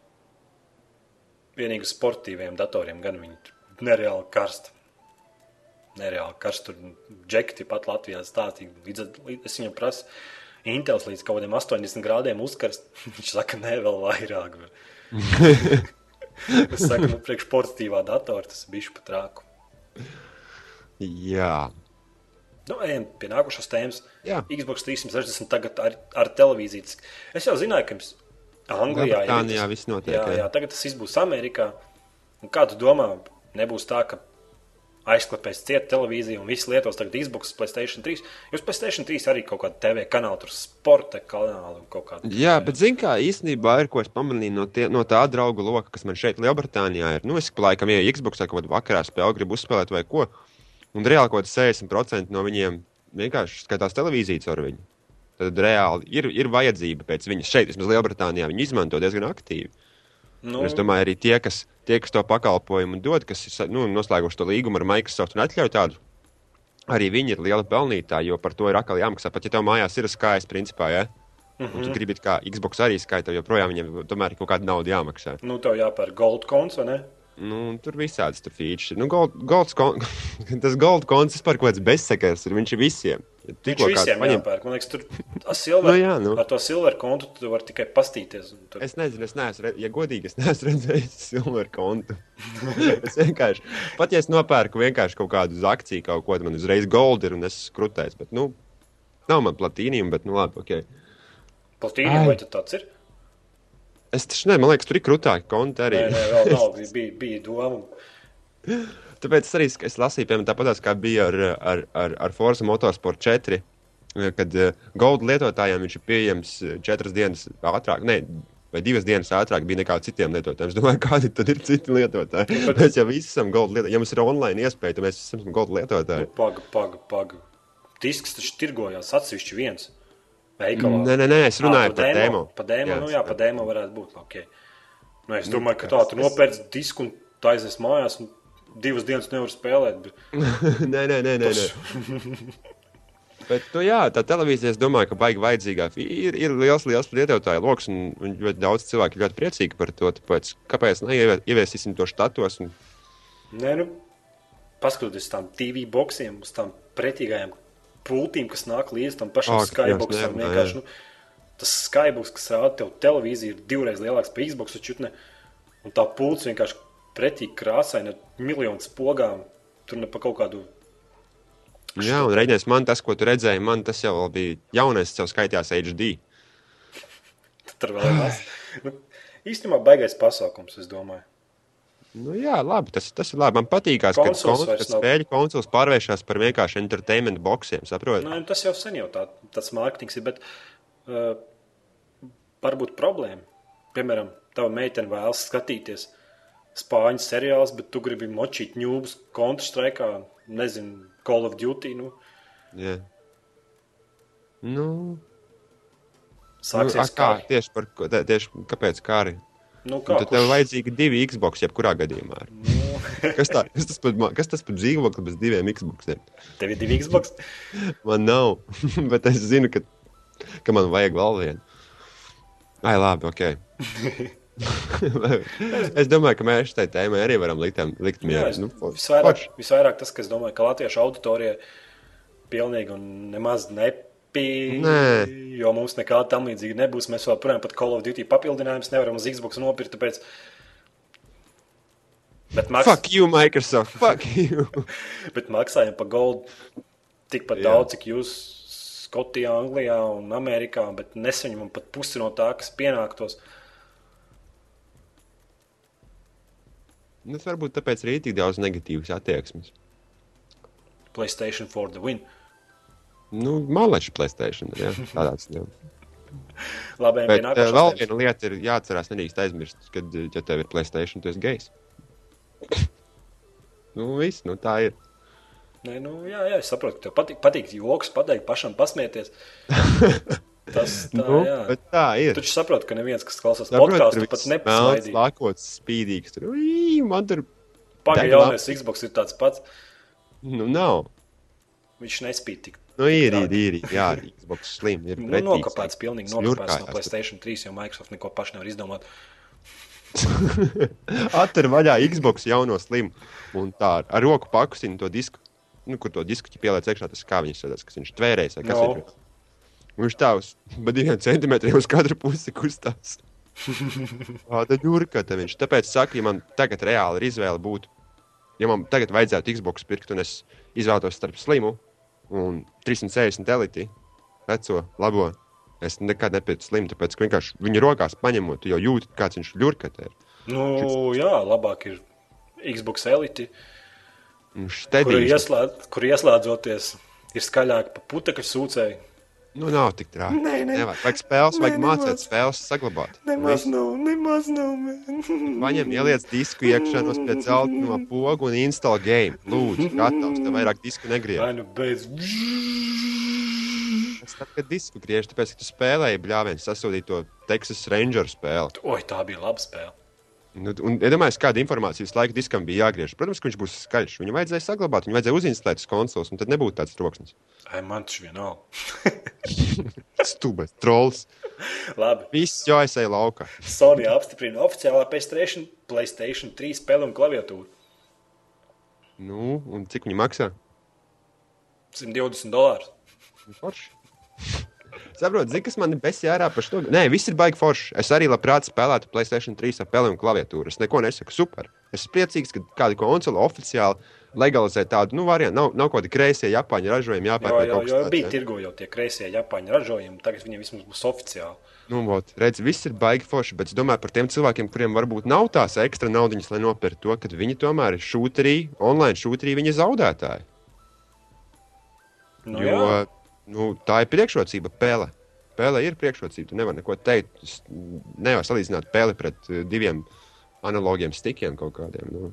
Vienīgi sportīviem datoriem gan viņi nereāli karsti. Nereāli karsti. Tur džekti pat Latvijā stāstīja. Es viņam prasu, Intels līdz kaut kādiem 80 grādiem uzkarst. *laughs* Viņš saka, nē, vēl vairāk. *laughs* es saku, nu, priekš sportīvā datora tas bija pat trāku. Jā. Nu, ejam pie nākošās tēmas. Jā. Xbox 360 tagad ar, ar televīziju. Es jau zināju, ka jums Anglijā jau viss notiek. Jā, jā. tagad tas būs Amerikā. Un kā tu domā, nebūs tā, ka aizklāpēs cieta televīzija un viss lietos tagad Xbox, Playstation 3. Jūs Playstation 3 arī kaut kāda TV kanāla, tur sporta kanāla un kaut kāda. Jā, bet zini, kā īstenībā ir, ko es pamanīju no, tie, no tā draugu loka, kas man šeit Lielbritānijā ir. Nu, es laikam, ja Xbox kaut kādā vakarā spēlē, gribu uzspēlēt vai ko, un reāli kaut kāds 60% no viņiem vienkārši skatās televīziju caur viņu tad reāli ir, ir vajadzība pēc viņas šeit, vismaz Lielbritānijā, viņi izmanto diezgan aktīvi. Nu. Es domāju, arī tie, kas, tie, kas to pakalpojumu dod, kas ir nu, noslēguši to līgumu ar Microsoft un atļauj tādu, arī viņi ir liela pelnītāji, jo par to ir atkal jāmaksā. Pat ja tev mājās ir skaists, principā, ja? Mm -hmm. Tu gribi, kā Xbox arī skaita, joprojām viņam tomēr ir kaut kāda nauda jāmaksā. Nu, tev jāpērk gold konts, vai ne? Nu, tur visādas tur features. Nu, gold, golds, kon, *laughs* tas gold konts vispār kaut kāds bezsekars ir. Viņš ir visiem. Tikko visiem paņem... jāpērk. Man liekas, tur silver, *laughs* nu, jā, nu. ar to silver kontu tu vari tikai pastīties. Tur... Es nezinu, es neesmu, ja godīgi, es neesmu *laughs* redzējis silver kontu. es vienkārši, pat ja es nopērku vienkārši kaut kādu uz akciju kaut ko, man uzreiz gold ir un es skrutēs. Bet, nu, nav man platīniem, bet, nu, labi, ok. Platīniem vai tad tāds ir? Es taču ne, man liekas, tur ir krūtāki konti arī. Nē, nē, vēl nav, bija, bija doma. Tāpēc arī es lasīju, piemēram, tāpat kā bija ar, ar, ar, ar Forza Motorsport 4, kad uh, Gold lietotājiem viņš ir pieejams eh, četras dienas ātrāk. Ne, Vai divas dienas ātrāk bija nekā citiem lietotājiem. Es domāju, *laughs* kādi tad ir citi lietotāji. Bet, mēs jau visi esam gold lietotāji. Ja mums ir online iespēja, tad mēs esam gold lietotāji. Nu, paga, paga, paga. Disks taču tirgojās atsevišķi viens. Veikalā. Nē, nē, nē, es runāju à, par dēmo. Par dēmo, jā, nu jā, par dēmo varētu būt. Okay. Nu, es nu, domāju, ka tā, tu nopērci disku un tā aizies mājās. Un divas dienas nevar spēlēt. Bet... *laughs* nē, nē, nē. nē, nē. Bet, nu, jā, tā televīzija, es domāju, ka baigi vajadzīgā. Ir, ir liels, liels lietotāju lokus, un, un ļoti daudz cilvēku ir ļoti priecīgi par to. Tāpēc, kāpēc neieviesīsim to štatos? Un... Nē, nu, paskatoties uz tām TV boxiem, uz tām pretīgajām pultīm, kas nāk līdzi tam pašam oh, skyboxam. Vienkārši, nu, tas skybox, kas rāda tev televīziju, ir divreiz lielāks par Xbox, ne, un tā pults vienkārši pretī krāsaina, miljonu spogām, tur ne pa kaut kādu. Jā, un reģions man tas, ko tu redzēji, man tas jau bija jaunais, jau skaitījās HD. tur vēl ir maz. nu, īstenībā baigais pasākums, es domāju. Nu, jā, labi, tas, tas ir labi. Man patīk, ka spēļu konsoles pārvēršas par vienkārši entertainment boxiem. Nu, tas jau sen jau tā, tāds mārketings ir, bet uh, varbūt problēma. Piemēram, tava meitene vēlas skatīties spāņu seriāls, bet tu gribi močīt ņūbus Counter-Strike, nezinu, Call of Duty. Nu, Jā. Nu, nu, sāksies a, kā, tieši par tieši kāpēc kā arī? Nu, kā, Tad tev vajadzīgi divi Xbox, jebkurā gadījumā. Nu, Kas, tā, kas tas ma- kas tas par dzīvokli bez diviem Xboxiem? tev ir divi Xbox. Man nav, *laughs* bet es zinu, ka, ka man vajag vēl vienu. Ai, labi, ok. *laughs* es domāju, ka mēs šai tēmai arī varam likt, likt mieru. Nu, visvairāk, visvairāk tas, kas domāju, ka latviešu auditorijai pilnīgi un nemaz nepī, Nē. jo mums nekā tam līdzīga nebūs. Mēs joprojām pat Call of Duty papildinājumus nevaram uz Xbox nopirkt, tāpēc. Bet, maks, Fuck you, Microsoft! *laughs* Fuck you! bet maksājam par goldu tikpat Jā. daudz, cik jūs Skotijā, Anglijā un Amerikā, bet nesaņemam pat pusi no tā, kas pienāktos. Nu, tas varbūt tāpēc arī ir tik daudz negatīvas attieksmes. PlayStation for the win. Nu, malači Playstation. Jā, tādāds, jā. Labi, Bet uh, nākošās vēl viena lieta ir jāatcerās, nedrīkst aizmirst, kad, uh, ja tev ir Playstation, tu esi gejs. *laughs* nu, viss, nu tā ir. Nē, nu, jā, jā, es saprotu, ka tev patīk, patīk joks, pateikt, pašam pasmieties. *laughs* Tas tā, nu, tā ir. Taču saproti, ka neviens, kas klausās podkāstu, pat nepasmaidīs. Lakots, spīdīgs. Tur, Ui, man tur, deg jaunais Xbox ir tāds pats. nu, nav. Viņš nespīd tik. Nu, ir, ir, traki. ir, jā, Xbox slim. Ir Nu, pretīgs. nokopēts, pilnīgi nokopēts no. PlayStation 3, jo Microsoft neko paši nevar izdomāt. *laughs* Atver vaļā Xbox jauno slimu un tā ar roku pakustina to disku. Nu, kur to disku pieliec iekšā, tas kā viņš sēdās, kas viņš tvērēs. vai Kas No. ir? Viņš tā uz diviem centimetriem uz katru pusi kustās. *laughs* Tāda ģurka te viņš. Tāpēc saku, ja man tagad reāli ir izvēle būt, ja man tagad vajadzētu Xbox pirkt, un es izvēlētos starp slimu un 360 eliti, veco, labo, es nekad nepietu slimu, tāpēc ka vienkārši viņa rokās paņemot, jau jūti, kāds viņš ģurka te ir. Nu, jā, labāk ir Xbox Elite, Viņš kur, ieslēdz, kur ieslēdzoties ir skaļāk par putekļu sūcēju. Nu, nav tik traki. Nē, nē. Nevajag, vajag spēles, vajag Nē, mācīt nemaz. spēles, saglabāt. Nemaz nav, nemaz nav. *laughs* Paņem, ieliec disku iekšā, nospied zelta no pogu un install game. Lūdzu, gatavs, tev vairāk disku negriež. Vai nu beidz? Es tad, kad disku griež, tāpēc, ka tu spēlēji bļāvienu sasūtīt to Texas Ranger spēli. Oi, tā bija laba spēle. Nu, un iedomājieties, kāda informācija visu laiku diskam bija jāgriež. Protams, ka viņš būs skaļš. Viņu vajadzēja saglabāt, viņu vajadzēja uzinstalēt uz konsoles, un tad nebūtu tāds troksnis. Ai, man tas vienalga. *laughs* *laughs* Stubais, trolls. Labi. Viss jau aizsēja laukā. Sony apstiprina oficiālā PlayStation, PlayStation 3 spēli un klaviatūru. Nu, un cik viņi maksā? 120 dolāru. Forši. Saprotu, zini, kas man ir besī ārā par to. Nē, viss ir baigi forši. Es arī labprāt spēlētu Playstation 3 ar pelnu un klaviatūru. Es neko nesaku, super. Es esmu priecīgs, ka kāda konsole oficiāli legalizē tādu nu, variantu. Nav, nav kaut kādi kreisie Japāņu ražojumi, Jā, jāpērk jā, kaut kas bija tāds. tirgo jau tie kreisie Japāņu ražojumi. Tagad viņiem vismaz būs oficiāli. Nu, vot, redz, viss ir baigi forši, bet es domāju par tiem cilvēkiem, kuriem varbūt nav tās ekstra naudas, lai nopirktu to, ka viņi tomēr ir šūterī, online šūterī, viņa zaudētāji. Nu, jo jā. Nu, tā ir priekšrocība pele. Pele ir priekšrocība. Tu nevari neko teikt. Es nevaru salīdzināt peli pret eh, diviem analogiem stikiem kaut kādiem. Nu.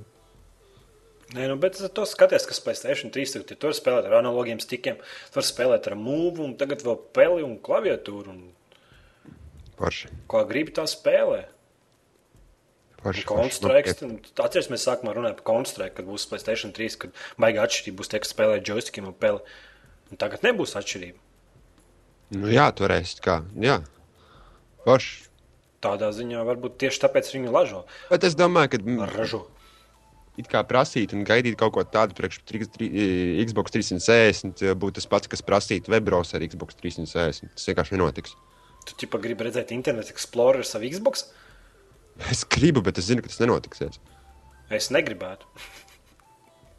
Nē, nu, bet tu skaties, kas Playstation 3 tagad ir. Tur spēlēt ar analogiem stikiem, tur spēlēt ar mūvu, un tagad vēl peli un klaviatūru. Un Forši. kā gribi tā spēlē. Forši. Counter-Strike. Atcerieties, mēs sākumā runājām par Counter-Strike, kad būs Playstation 3, kad baigā atšķirība būs tie, kas spēlē joystickiem un peli. Un tagad nebūs atšķirība. Nu, jā, toreiz kā. Jā. Forši. Tādā ziņā varbūt tieši tāpēc viņi lažo. Bet es domāju, ka Ražo. it kā prasīt un gaidīt kaut ko tādu priekš tri- Xbox 360 eh, būtu tas pats, kas prasīt webbrowser Xbox 360. Tas vienkārši nenotiks. Tu tikai gribi redzēt Internet Explorer savu Xbox? Es gribu, bet es zinu, ka tas nenotiks. Es negribētu. *laughs*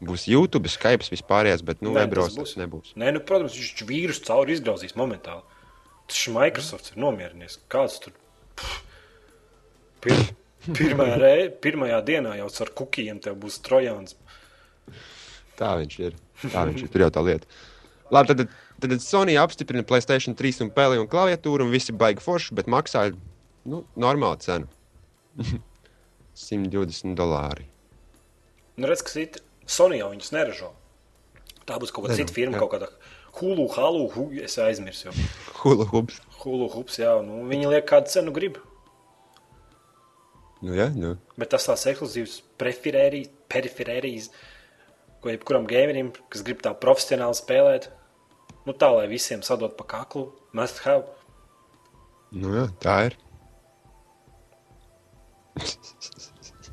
Būs YouTube, Skype, vispārējais, bet nu, tas nebūs. Nē, nu, protams, viņš vīrusu cauri izgrauzīs momentāli. Tas Microsoft ir nomierinies. Kāds tur. Pir, pirmajā, re, pirmajā dienā jau ar kukiem tev būs trojāns. Tā viņš ir. Tā viņš ir. Tur jau tā lieta. Labi, tad, tad, tad Sony apstiprina Playstation 3 un peli un klaviatūru, un visi baigi forši, bet maksā nu, normālu cenu. 120 dolāri. Nu, redz, kas ir Sony jau viņus neražo. Tā būs kaut kāda cita firma, jā. kaut kāda Hulu, Halu, hu, es aizmirsu. jau. Hula hoops. Hulu, Hups, jā, nu, viņi liek kādu cenu grib. Nu, jā, nu. Bet tas tās ekskluzīvs preferērijas, periferērijas, ko jebkuram gamerim, kas grib tā profesionāli spēlēt, nu tā, lai visiem sadot pa kaklu, must have. nu jā, tā ir.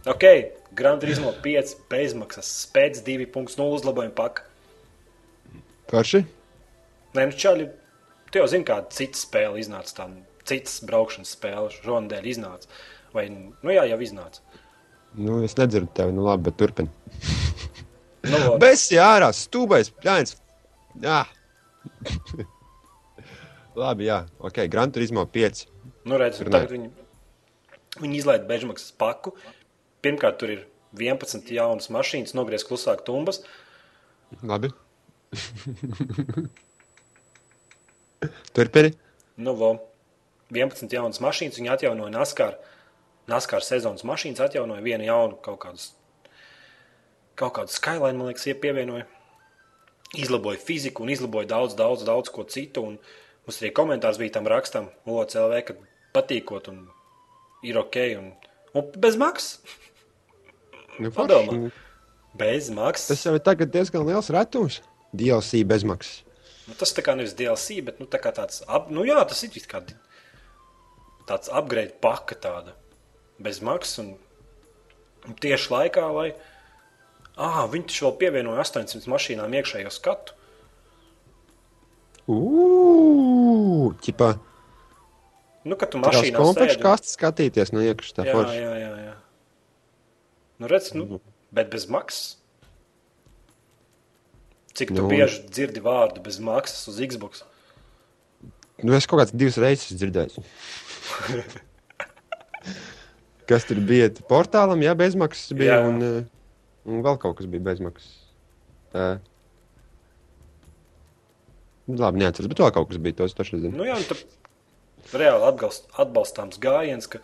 Ok, Gran Turismo 5 bezmaksas, spēc 2.0 uzlabojuma paka. Forši? Nē, nu čaļi, tu jau zini, kāda cita spēle iznāca, tā citas braukšanas spēle šonadēļ iznāca. Vai, nu jā, jau iznāca. Nu, es nedzirdu tevi, nu labi, bet turpini. Nu, lūdzu. *laughs* Besi ārā, stūbais, pļāns. Jā. *laughs* labi, jā, ok, Gran Turismo 5. Nu, redz, un tagad viņi, viņi izlaiž bezmaksas paku. Pirmkārt, tur ir 11 jaunas mašīnas, nogriezts klusāk tumbas. Labi. *laughs* Turpini. Nu, vo, 11 jaunas mašīnas, viņi atjaunoja NASCAR. NASCAR sezonas mašīnas atjaunoja vienu jaunu kaut kādus, kaut kādu skyline, man liekas, pievienoja. Izlaboja fiziku un izlaboja daudz, daudz, daudz ko citu. Un mums arī komentārs bija tam rakstam, OCLV, ka patīkot un ir ok. Un, un bez maksas. *laughs* Nu, Padomā. forši. Bez maksas. Tas jau ir tagad diezgan liels retums. DLC bezmaksas. Nu, tas tā kā nevis DLC, bet nu, tā kā tāds, ap, nu jā, tas ir kā tāds upgrade paka tāda, bez maksas un, un tieši laikā, lai, ah, viņi taču vēl pievienoja 800 mašīnām iekšējo skatu. Ugh, ķipā. Nu, kad tu mašīnā komplekss sēdi, kastes skatīties no iekšas tā jā, jā, jā, jā. Nu, redz, nu, bet bez maksas. Cik tu Nu. bieži dzirdi vārdu bez maksas uz Xbox? Nu, es kaut kāds divas reizes dzirdēju. *laughs* Kas tur bija? Portālam, jā, bezmaksas bija. Jā. Un, eh, un vēl kaut kas bija bezmaksas. Uh, labi, neatceros, bet vēl kaut kas bija. Tos zinu. Nu, jā, tad reāli atbalst, atbalstāms gājiens, ka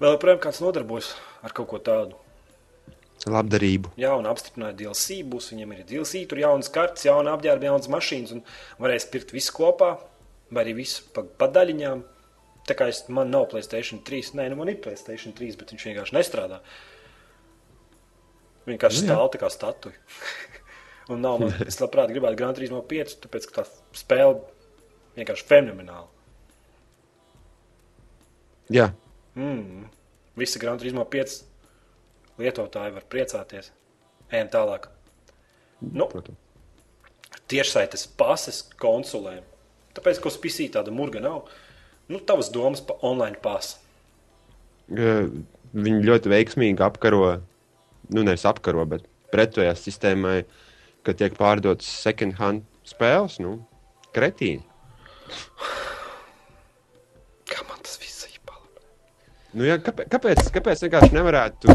vēl joprojām kāds nodarbojas ar kaut ko tādu. Labdarību. Jā, un apstiprināja DLC, būs viņiem ir DLC, tur jaunas kartes, jauna apģērba, jaunas mašīnas, un varēs pirkt visu kopā, vai arī visu pa, pa daļiņām. Tā kā es, man nav Playstation 3, nē, nu man ir Playstation 3, bet viņš vienkārši nestrādā. Vienkārši Nu stāv tā kā statuja. *laughs* un nav man, es labprāt gribētu Grand 3 no 5, tāpēc, ka tā spēle vienkārši fenomenāla. Jā, Mm. Visi Grand Turismo 5 lietotāji var priecāties. Ejam tālāk. Nu, tiešsaites pases konsulēm. Tāpēc, ka PC tāda murga nav. Nu, tavas domas par online pasu. Viņi ļoti veiksmīgi apkaro, nu, nevis apkaro, bet pretojās sistēmai, ka tiek pārdotas second hand spēles. Nu, kretīni. *laughs* Nu, jā, kāpēc, kāpēc, kāpēc vienkārši nevarētu? *laughs*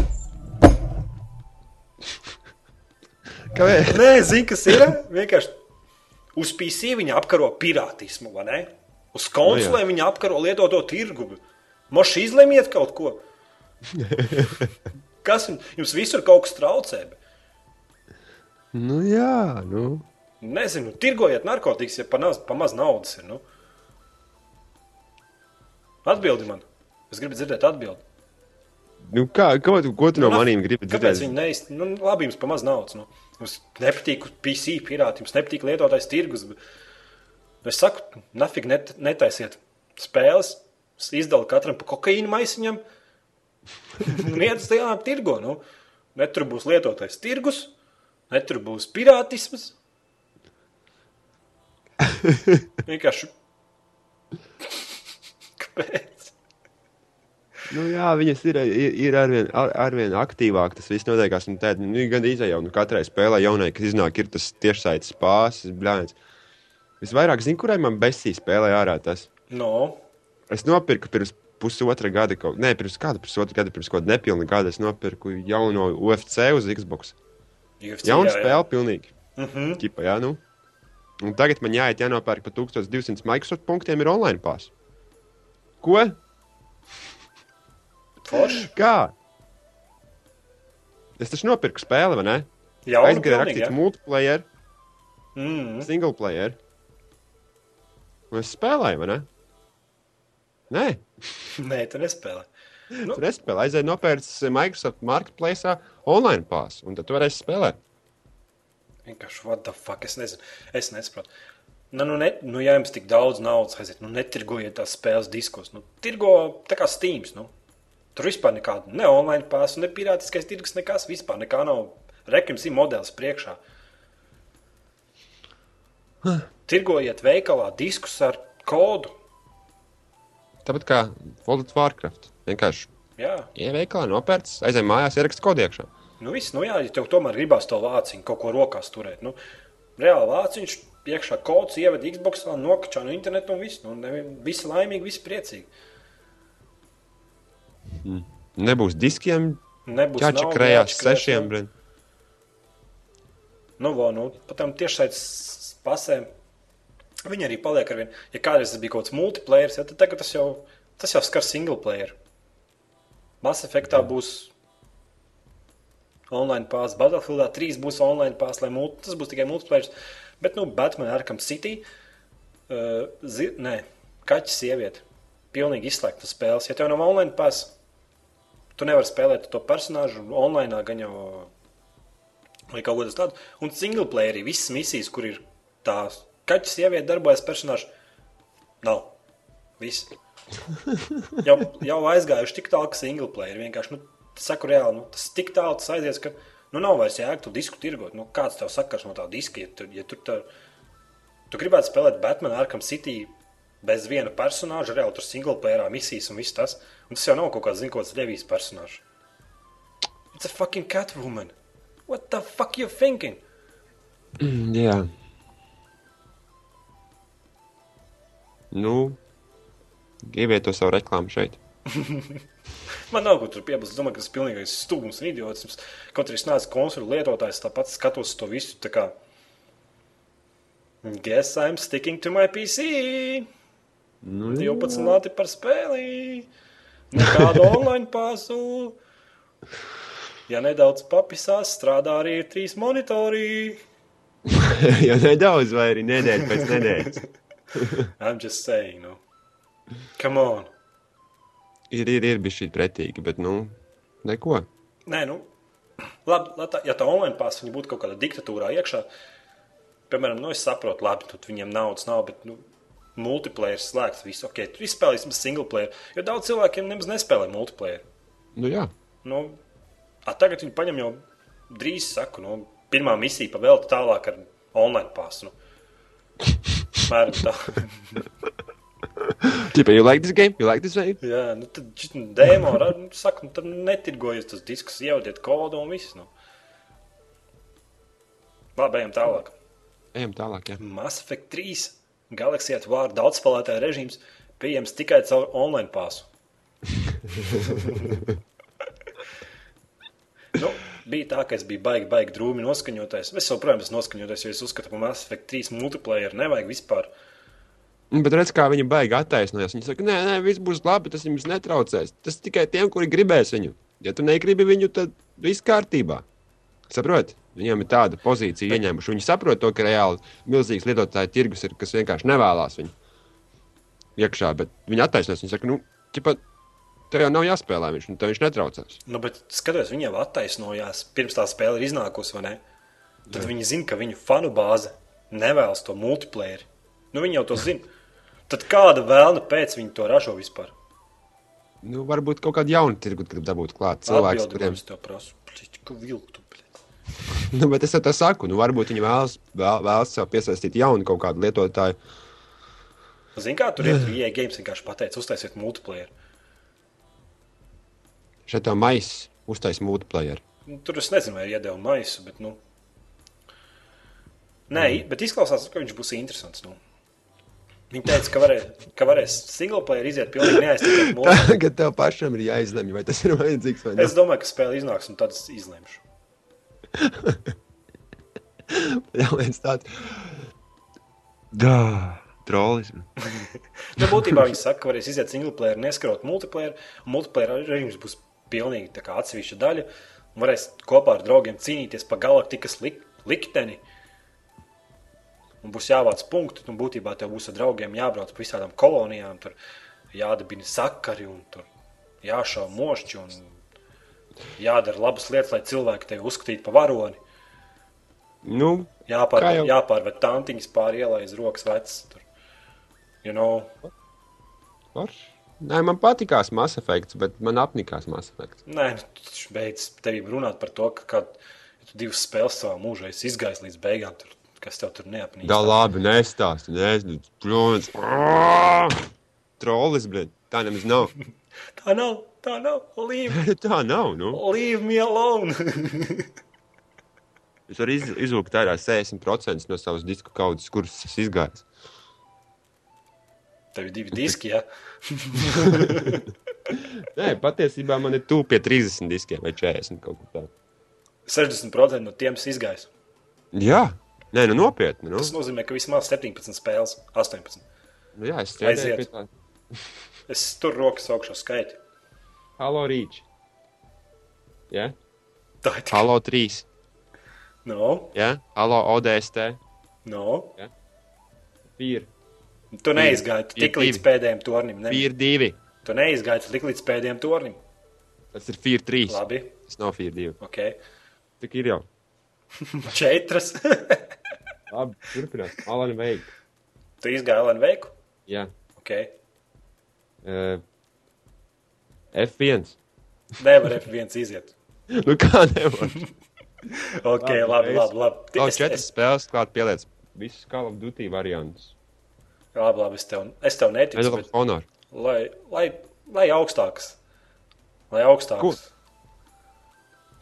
Kāpēc? Nē, zini, kas ir? Vienkārši uz PC viņi apkaro pirātismu, vai ne? Uz konsulēm viņi apkaro lietoto tirgu. Moši izlemiet kaut ko. *laughs* Kas jums- visur kaut kas traucē? Nu, jā, nu. Nezinu, tirgojiet narkotikas, ja pa, naz, pa maz naudas ir. Nu. Atbildi man. Es gribu dzirdēt atbildi. Nu, kā, ko, ko tu no Nu, maniem gribi Kāpēc dzirdēt? viņi neizsaka? Nu, labi, jums pa maz naudas. Nu. Jums nepatīk PC pirāti, jums nepatīk lietotais tirgus. Bet... Es saku, nafig net, netaisiet spēles, izdala katram pa kokaīnu maisiņam. Un iet uz tajām tirgo. Nu. Ne tur būs lietotais tirgus, ne tur būs pirātisms. *laughs* Vienkārši. Kāpēc? Nu, jā, viņas ir, ir, ir arvien, ar, arvien aktīvāk. Tas viss notiekās. Nu, tād, nu, gan izējau, nu, katrai spēlē jaunai, kas iznāk, ir tas tiešsaites pāses, blēņas. Visvairāk zinu, kurai man besī spēlē ārā tas. No. Es nopirku pirms pusotra gada, kaut, ne, pirms kāda pusotra gada, pirms kaut kāda nepilna gada. Es nopirku jauno UFC uz Xbox. UFC, Jauna jā, jā. spēle, pilnīgi. Mm -hmm. Ķipa, jā, nu. Un tagad man jāiet, jānopērk par 1200 Microsoft punktiem, ir online pās. Ko? Forši. Kā? Es taču nopirku spēli, vai ne? Jā, Aizgāju rakstīt multiplayer, Mm. single player. Un es spēlēju, vai ne? Nē, *laughs* Nē, tu nespēlē. Nu. tur nespēlēju. Aizēju nopērts Microsoft Marketplace online pās, un tad tu varēsi spēlēt. Vienkārši, what the fuck, es nezinu. Es nesaprotu. Nu, nu, ne, nu, ja jums tik daudz naudas aiziet, nu, netirgojiet tās spēles diskos. Nu, tirgo tā kā Steam. Nu. Tur vispār nekāda ne online pārs, ne pirātiskais tirgus, nekas vispār nekā nav. Rekums ir modelis priekšā. Tirgojiet veikalā diskus ar kodu. Tāpat kā of Warcraft. Vienkārši Jā, ieveikalā nopērts, aizēju mājās, ierakstu kodu iekšā. nu, viss, nu, jā, ja tev tomēr gribās to vāciņu kaut ko rokās turēt. Nu, reāli vāciņš, iekšā kods, ievada Xbox, nokačā no internetu un viss. Nu, nevi- visi laimīgi, visi priecīgi. Nebūs diskiem, Nebūs naudas, krējās sešiem. Brin. Nu, vo, nu, pat tam tiešsaistes pasēm. Viņi arī paliek ar vienu. Ja kādreiz tas bija kaut kāds multiplayer, ja, tad tagad tas jau, tas jau skar single player. Mass Effectā būs online pārs, Battlefieldā 3 būs online pārs, lai multi, tas būs tikai multiplayer. Bet, nu, Batman Arkham City, uh, zi, nē, kaķis sieviete, pilnīgi izslēgta spēles. Ja tev nav online pārs, tu nevari spēlēt to personāžu online, gan jau vai kaut ko tādu. Un single playerī visas misijas, kur ir tā kaķa sieviete darbojas personāžs, nav. Viss. Jau, jau aizgājuši tik tālu, ka single player vienkārši, nu, saku reāli, nu, tas tik tālu tas aizies, ka, nu, nav vairs jēga tu disku tirgot. Nu, kāds tev sakars no tā diska, ja tu, ja tu, tā, tu gribētu spēlēt Batman Arkham City bez viena personāža, reāli tur single playerā misijas un viss tas, un tas jau nav kaut kāds, zin, kaut kāds Levijas personāžs. It's a fucking Catwoman. What the fuck you thinking? *clears throat* Jā. Nu, gribētu to savu reklāmu šeit. *laughs* Man nav ko tur piebilst. Es domāju, ka tas ir pilnīgais stulbums un idiotisms. Kaut arī es neesmu konsolu lietotājs, tāpat skatos to visu. tā kā, Guess I'm sticking to my PC. Nu, 12 lati par spēli. Nekādu online pasu. Ja nedaudz papisās, strādā arī ir trīs monitori. *laughs* jau nedaudz, vai arī nedēļa pēc nedēļas. *laughs* I'm just saying, nu. Come on. Ir, ir, ir bijis šī pretīgi, bet, nu, neko. Nē, nu, *clears throat* labi, la tā, ja tā online viņa būtu kaut kādā diktatūrā iekšā, piemēram, nu, es saprotu, labi, tur viņiem naudas nav, bet, nu, multiplayer slēgts, viss ok, tur izspēlēsim single player, jo daudz cilvēkiem nemaz nespēlē multiplayer. Nu, jā. Nu, a, tagad viņi paņem jau drīz, saku, nu, pirmā misija pavēlta tālāk ar online pastu. Nu. Mēram tā. *laughs* Tipa, you like this game? You like this game? Jā, nu tad dēmā, ra- nu, saka, nu, tad netirgojies tas disks, ievadiet kodu un viss, nu. Labi, ejam tālāk. Ejam tālāk, jā. Mass Effect 3 Galaxy at War daudzspēlētāja režīms pieejams tikai caur online pasu. *laughs* nu, bija tā, ka es biju baigi, baigi drūmi noskaņotais. Es joprojām esmu noskaņotais, jo es uzskatu, ka Mass Effect 3 multiplayer nevajag vispār. Nu, Bet redz, kā viņi baigi attaisnojas. Viņi saka, nē, nē, viss būs labi, tas jums netraucēs. Tas tikai tiem, kuri gribēs viņu. Ja tu negribi viņu, tad viss kārtībā. Saproti? Viņiem ir tāda pozīcija ieņēmuši. Viņi saprot to, ka reāli milzīgs lietotāju tirgus ir, kas vienkārši nevēlas viņu iekšā. Bet viņi attaisnojas. Viņi saka, nu, ķipa, tev jau nav jāspēlē viņš, nu, tev viņš netraucēs. Nu, bet skatoties, viņi jau attaisnojās pirms tā spēle ir iznākusi, vai ne? Tad Jā. viņi zina, ka viņu fanu bāze nevēlas to multiplayer. Nu, viņi jau to zina. Tad kāda vēlna pēc viņi to ražo vispār? Nu, varbūt kaut kādu jaunu tirgu grib dabūt klāt. Cilvēks, kuriem ko es tev prasu. Pliķi, ka vilktu, bļet. *laughs* Nu, bet es jau tā saku, nu, varbūt viņi vēlas, vēl, vēlas sev piesaistīt jaunu kaut kādu lietotāju. Zini, kā tur ir? IE games vienkārši pateica, uztaisiet multiplayer. Šeit tā maisa uztais multiplayer. Nu, Tur es nezinu, vai iedeva maisu, bet, nu. Nē, mm. bet izklausās, ka viņš būs interesants. Nu. Viņi teica, ka, varē, ka varēs single player iziet pilnīgi neaizstāvēt. *laughs* Tagad tev pašam ir jāizlemj, vai tas ir vajadzīgs vai nē. Es domāju, ka spēle iznāks un tad es izlemšu. *laughs* Jā, viens tāds. Dā, trolismu. Nu, būtībā viņi saka, ka varēs iziet single player, neskarot multiplayer. Un multiplayer režīms būs pilnīgi tā kā atsevišķa daļa. un varēs kopā ar draugiem cīnīties par galaktikas lik likteni. Un būs jāvāc punkti, un būtībā tev būs ar draugiem jābrauc pa visādām kolonijām, tur jādabina sakari un tur jāšauj mošķi un jādara labas lietas, lai cilvēki tevi uzskatītu par varoni. Nu, Jāpār, Kā jau- jāpārved tantiņas pāri ielai uz rokas vecs. Tur. You know, forši. Nē, man patīkās Mass Effect, bet man apnikās Mass Effect. Nē, nu, taču beidz tevi runāt par to, ka kad, ja tu divas spēles savā mūžā esi izgājis līdz beigām, tur, kas tev tur neapnīk. Da labi, nestāsti. Nezinu, protams. Aaah! Trollis, blēd. Tā nemaz nav. *laughs* Tā nav, tā nav. Leave, *laughs* Tā nav, nu. leave me alone. *laughs* Es varu iz, izvilkt ārā 60% no savas disku kaudzes, kuras es izgāju. Tev ir divi diski, ja? *laughs* Nē, patiesībā man ir tuvu pie 30 diskiem vai 40 kaut kā tāda. 60% no tiem es izgājis. Jā, nē, nu nopietni. Nu. Tas nozīmē, ka vismaz 17 spēles, 18. Nu, jā, es strādāju pie tā. Es tur rokas augšā skaitu. Halo, Rīč. Jā, Tā ir. Halo 3. No, Jā, Halo ODST. no. Pīr. Tu neizgāji tu tik līdz pēdējiem tornim. Ne? Pīr 2. Tu neizgāji tu tik līdz pēdējiem tornim. Tas ir Pīr 3. Labi, Tas nav Pīr 2. ok. Tik ir jau. *laughs* Četras. *laughs* Labi, turpināt. Alan Veik. tu izgāji Elenu veiku. Jā. Ok. Uh, F1. Nevar F1 iziet. Nu kā nevar? *laughs* Ok, Labi, labi, es- labi. labi. Kaut Es- četras es- spēles klāt pieliec. Visus Call of Duty variantus. Labi, labi, es tev, es tev neticu. Of Bet, Honor. lai, lai, lai augstāks. Lai augstāks. Ko?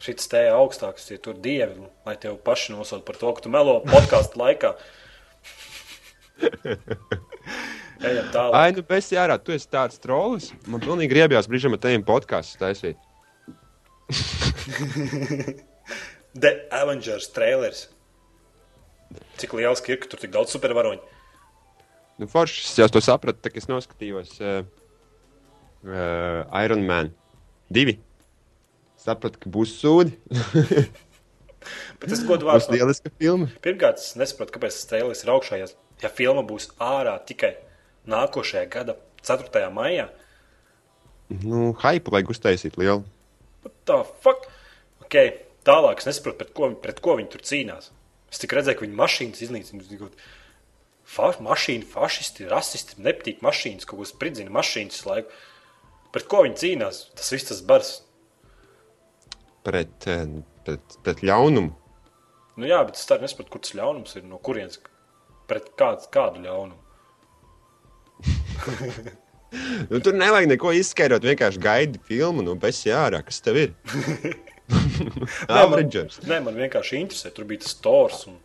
Šis te augstāks, ja tur dievi, lai tev paši nosauc par to, ka tu melo podkāstu laikā. *laughs* Ai, nu, bez jārā, tu esi tāds trollis. Man pilnīgi griebjās brīžam ar teviem podkāstus taisīt. *laughs* The Avengers trailers. Cik liels ir, ka tur tik daudz supervaroņu? Nu, forši, es jau to sapratu, tā, kad es noskatījos uh, uh, Iron Man 2. Sapratu, ka būs sūdi. *laughs* Bet es godu Būs vārdu. lieliska filma. Pirmkārt, es nesaprotu, kāpēc tas trailers ir augšā. Ja, ja filma būs ārā tikai nākošajā gada 4. maijā, Nu, hype vajag uztaisīt lielu. what the fuck? Okay, tālāk es nesaprotu, pret ko, pret ko viņi tur cīnās. Es tikai redzēju, ka viņi mašīnas iznīcina. Fa mašīna, fašisti, rasisti, nepatīk mašīnas, kaut ko spridzina mašīnas laiku. Pret ko viņi cīnās? Tas viss tas bars. Pret, eh, pret, pret ļaunumu. Nu jā, bet es tā nesaprotu, kur tas ļaunums ir. No kurienes? Pret kādu, kādu ļaunumu? *laughs* Nu, tur nevajag neko izskaidrot. Vienkārši gaidi filmu, nu, bez jārā, kas tev ir. *laughs* Avengers, Nē, man vienkārši interesē. Tur bija tas tors. Un...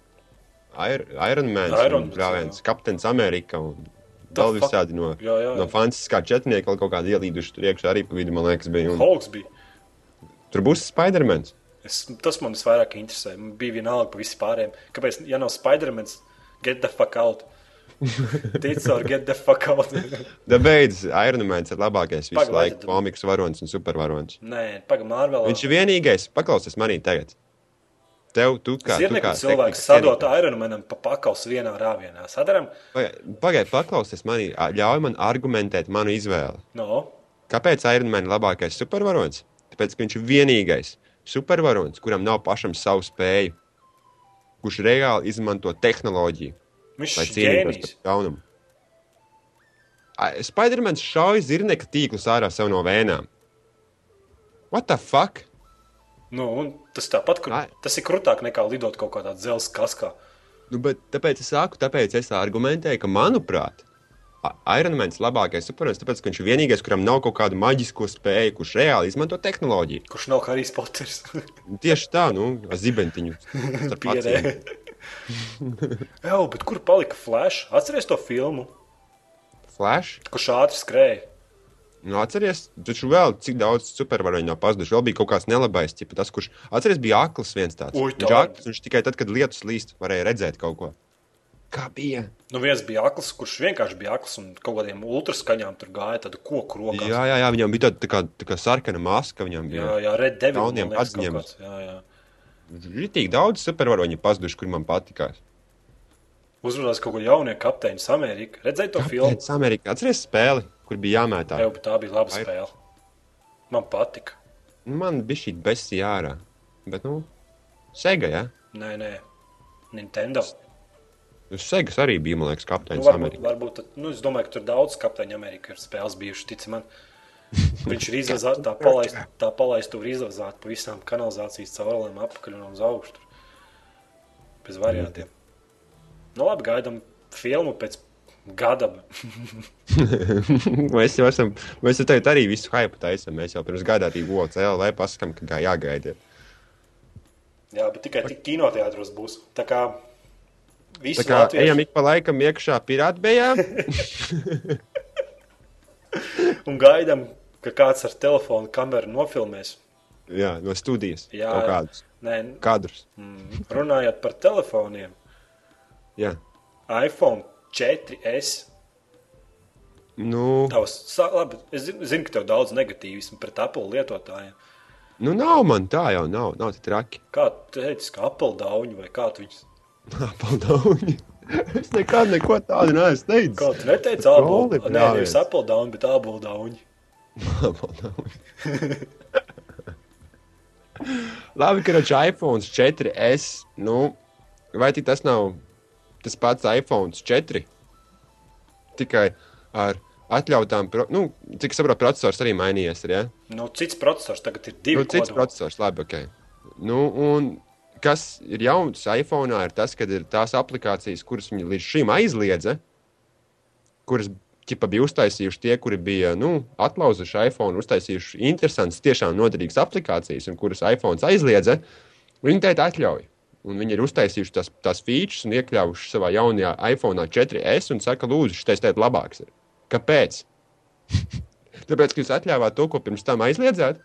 Ir, Iron Brālēns, jā. Kapteins Amerika un vēl visādi no, Jā, jā, no jā. fantastiskā četrnieka kaut kādi ielīduši tur iekšā arī pa vidu, man liekas, bija. Un Hulks bija. tur būs Spidermans. Es, tas man visvairāk interesē. Man bija vienalga par visiem pārējiem. Kāpēc, ja nav Spidermans, get the fuck out? Tic ar get the fuck out. Da beidz, Iron Man ir labākais visu laiku komiks varonis un supervaronis. Nē, pagaidi, Marvelā. Viņš ir vienīgais, paklausies manī tagad. Tev, tu kā, Zirnekļu kā cilvēks sadot. Ironmanam pa pakaus vienā rāvienā. Sadaram? Pagaid, paklausies manī, ļauj man argumentēt manu izvēli. No. Kāpēc Iron Man ir labākais supervaronis? Tāpēc, ka viņš ir vienīgais supervaronis, kuram nav pašam savu spēju, kurš reāli izmanto tehnoloģiju, Viņš ir cīnītos ģēnijs. pret ļaunumu. Spidermans šauj zirneka tīklus ārā sev no vēnām. What the fuck? Nu, tas tāpat, kur, tas ir krūtāk nekā lidot kaut kādā dzelzceļa kaskā. Nu, bet tāpēc es saku, tāpēc es argumentēju, ka, manuprāt, A- Iron Man ir labākais supervaronis, tāpēc, ka viņš ir vienīgais, kuram nav kaut kāda maģisko spēju, kurš reāli izmanto tehnoloģiju. Kurš nav Harijs Poters? Tieši tā, nu, zibentiņu. *laughs* *laughs* Jā, bet kur palika Flash? Atceries to filmu, Flash. kurš ātri skrēja? Nu, atceries, taču vēl cik daudz supervaroņu nav pazuduši. Vēl bija kaut kāds nelabais, tipa, tas, kurš, atceries, bija akls viens tāds. Viņš, tā. akls, viņš tikai tad, kad lietus līst, varēja redzēt kaut ko. Kā bija? Nu, viens bija akls, kurš vienkārši bija akls un kaut kādiem ultraskaņām tur gāja, tādu koku rokā. Jā, jā, jā, viņam bija tāda tā kā, tā kā sarkana maska. Viņam jā, bija jā Red Devil. Man liekas, kaut atziņiem. kāds, Jā, jā. Rītīgi daudz supervaroņu pazuduši, kur man patikās. Uzrunās kaut ko jaunu, kapteinis Amerikā. Redzēji to filmu? Kāpēc Amerikā? Atceries spēli, kur bija jāmētā? Jā, tā bija laba Vai- spēle. Man patika. Man bija šī besija ārā. Bet, nu, Sega, jā. Nē, nē, Nintendo. Uz Segas arī bija, man liekas, Nu, kapteinis varbūt, Amerikā. varbūt, nu, es domāju, ka tur daudz kapteiņu Amerikā ir spēles bijušas, tici man. Viņš ir izvazāts, tā palaist, tā palaist, tur izvazāt pa visām kanalizācijas caurulēm apakaļ un uz augšu. Bez variantiem. Nu, labi, gaidām filmu pēc gada. *laughs* mēs jau esam, mēs jau tagad arī visu hype taisam. Mēs jau pirms gada arī godu CLV pasakām, ka kā jāgaida. Jā, bet tikai tik kinoteātros būs. Tā kā Tā kā latvieši ejam ik pa laikam iekšā pirātbējā. *laughs* un gaidām, ka kāds ar telefonu kameru nofilmēs. jā, no studijas. Jā, Kaut kādus Nē, kadrus. mm, runājot par telefoniem, Jā. iPhone 4S. Nu, Tavs, labi, es zinu, zinu, ka tev daudz negatīvismu pret Apple lietotājiem. nu, nav man tā jau, nav, nav tik traki. Kā tu teici, ka Apple dauņi vai kā tu viņus? *laughs* Paldies! *laughs* es nekad neko tādu neesmu teicis. Kā tu neteici, Apple? Nē, nevis. Apple dauņi, bet Apple dauņi. Labi, ka ir iPhone 4S. Nu, vai tas nav tas pats iPhone 4? Tikai ar atļautām, nu, cik es saprotu, processors arī mainījies. Ir, ja? Nu, cits processors tagad ir divi. Nu, cits kodoli. processors, labi, ok. Nu, un kas ir jauns iPhone, ir tas, ka ir tās aplikācijas, kuras viņi līdz šim aizliedza, kuras ķipa, bija uztaisījuši tie, kuri bija nu, atlauzuši iPhone, uztaisījuši interesantas, tiešām noderīgas aplikācijas, un kuras iPhone aizliedza, viņi teikt atļauj. Un viņi ir uztaisījuši tās, tās features un iekļāvuši savā jaunajā iPhone 4S un saka, lūdzu, šis te labāks. Ir. Kāpēc? *laughs* Tāpēc, ka jūs atļāvāt to, ko pirms tam aizliedzāt.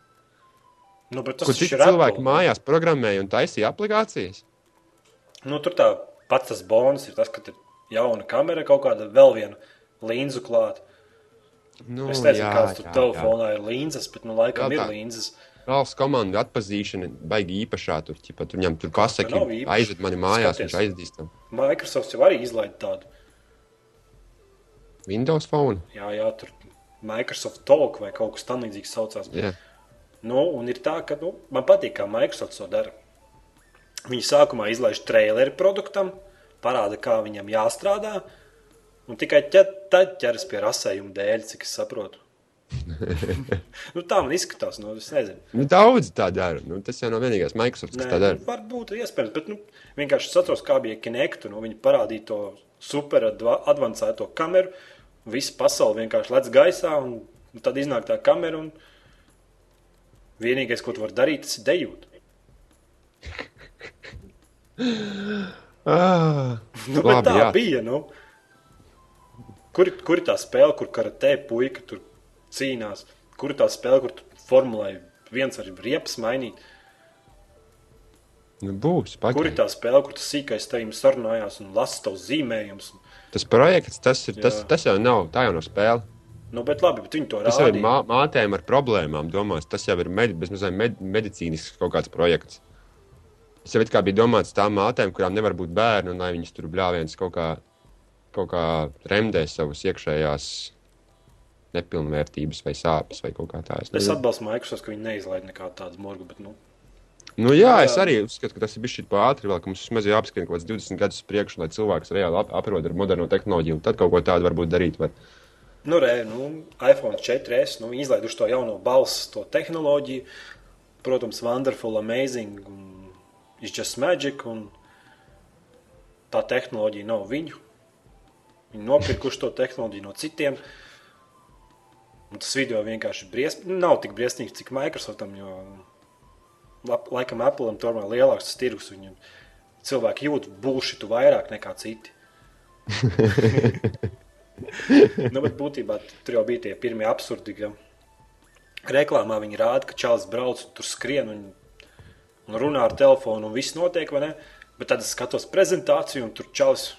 Nu, Kur citi ir cilvēki Apple. mājās programmēja un taisīja aplikācijas? Nu, tur tā pats tas bonus ir tas, ka ir jauna kamera, kaut kāda vēl viena līnzu klāta. Nu, Es nezinu, kāds tur telefonā ir līnzes, bet nu laikam Jā, ir tā. līnzes. Valsts komandu atpazīšana baigi īpašā. Tur, ķipa, tur viņam tur īpaši. aizved mani mājās, Skaties. viņš aizdīs tam Microsoft jau arī izlaida tādu. Windows phone. Jā, jā, tur Microsoft Talk vai kaut kas tamlīdzīgs saucās. Jā. Nu, un ir tā, ka nu, man patīk, kā Microsoft to dara. Viņi sākumā izlaiž traileri produktam, parāda, kā viņam jāstrādā, un tikai ķer, tad ķeras pie rasējuma dēļ, cik es saprotu. *laughs* nu, tā man izskatās, nu. Nu, daudz tā dara. Nu, tas jau nav vienīgais Microsoft, kas Nē, tā dara. nu, Varbūt iespējams, bet nu, vienkārši es atceros, kā bija Kinect. Nu, viņi parādīja to super adva- advancēto kameru. Visa pasaule vienkārši lec gaisā, un, un tad iznāk tā kamera. Un vienīgais, ko tu vari darīt, tas ir dejot. *laughs* Ah, Nu, Labi, tā jā. bija. Nu. Kur, kur ir tā spēle, kur karatē puika tur cīnās? Kur ir tā spēle, kur formulē viens var riepas mainīt? nu, būs. Kur ir Pagaid. tā spēle, kur tas sīkais tevim sarunājās un lasa tavus zīmējumus? Tas projekts, tas, ir, tas, Jā. tas jau nav. Tā jau nav spēle. Nu, bet labi, bet viņi to Tas jau ir rādīja. mā, mātēm ar problēmām. Domās. Tas jau ir med, med, medicīnisks kaut kāds projekts. Tas jau kā bija domāts tām mātēm, kurām nevar būt bērni, un lai viņas tur bļāviens kaut kā, kaut kā remdē savas iekšējās nepilnvērtības vai sāpes vai kaut kā tāda. Es atbalstu Microsoft, ka viņi neizlaiž nekādu tādu morgu. Bet, nu, Nu, jā, es arī uzskatu, ka tas ir bijis šī ātri, vēl, ka mums vismaz jāapskrien kaut kāds 20 gadus uz priekšu, lai cilvēks reāli ap, aprod ar moderno tehnoloģiju. un Tad kaut ko tādu varbūt darīt. Var. nu, re, nu iPhone 4S nu, izlaiduši to jauno balss, to tehnoloģiju. Protams, wonderful, amazing, un it's just magic. Un tā tehnoloģija nav viņu. Viņi nopirkuši to tehnoloģiju no citiem. Un tas video vienkārši ir briesmīgs. Nav tik briesmīgs, cik Microsoftam. Jo, laikam, Apple tomēr lielāks tas tirgus. Viņu cilvēki jūt bullshitu vairāk nekā citi. *laughs* nu, bet būtībā tur jau bija tie pirmie absurdi. Ka reklāmā viņi rāda, ka čalis brauc un tur skrien un, un runā ar telefonu un viss notiek, vai ne? Bet tad es skatos prezentāciju un tur čalis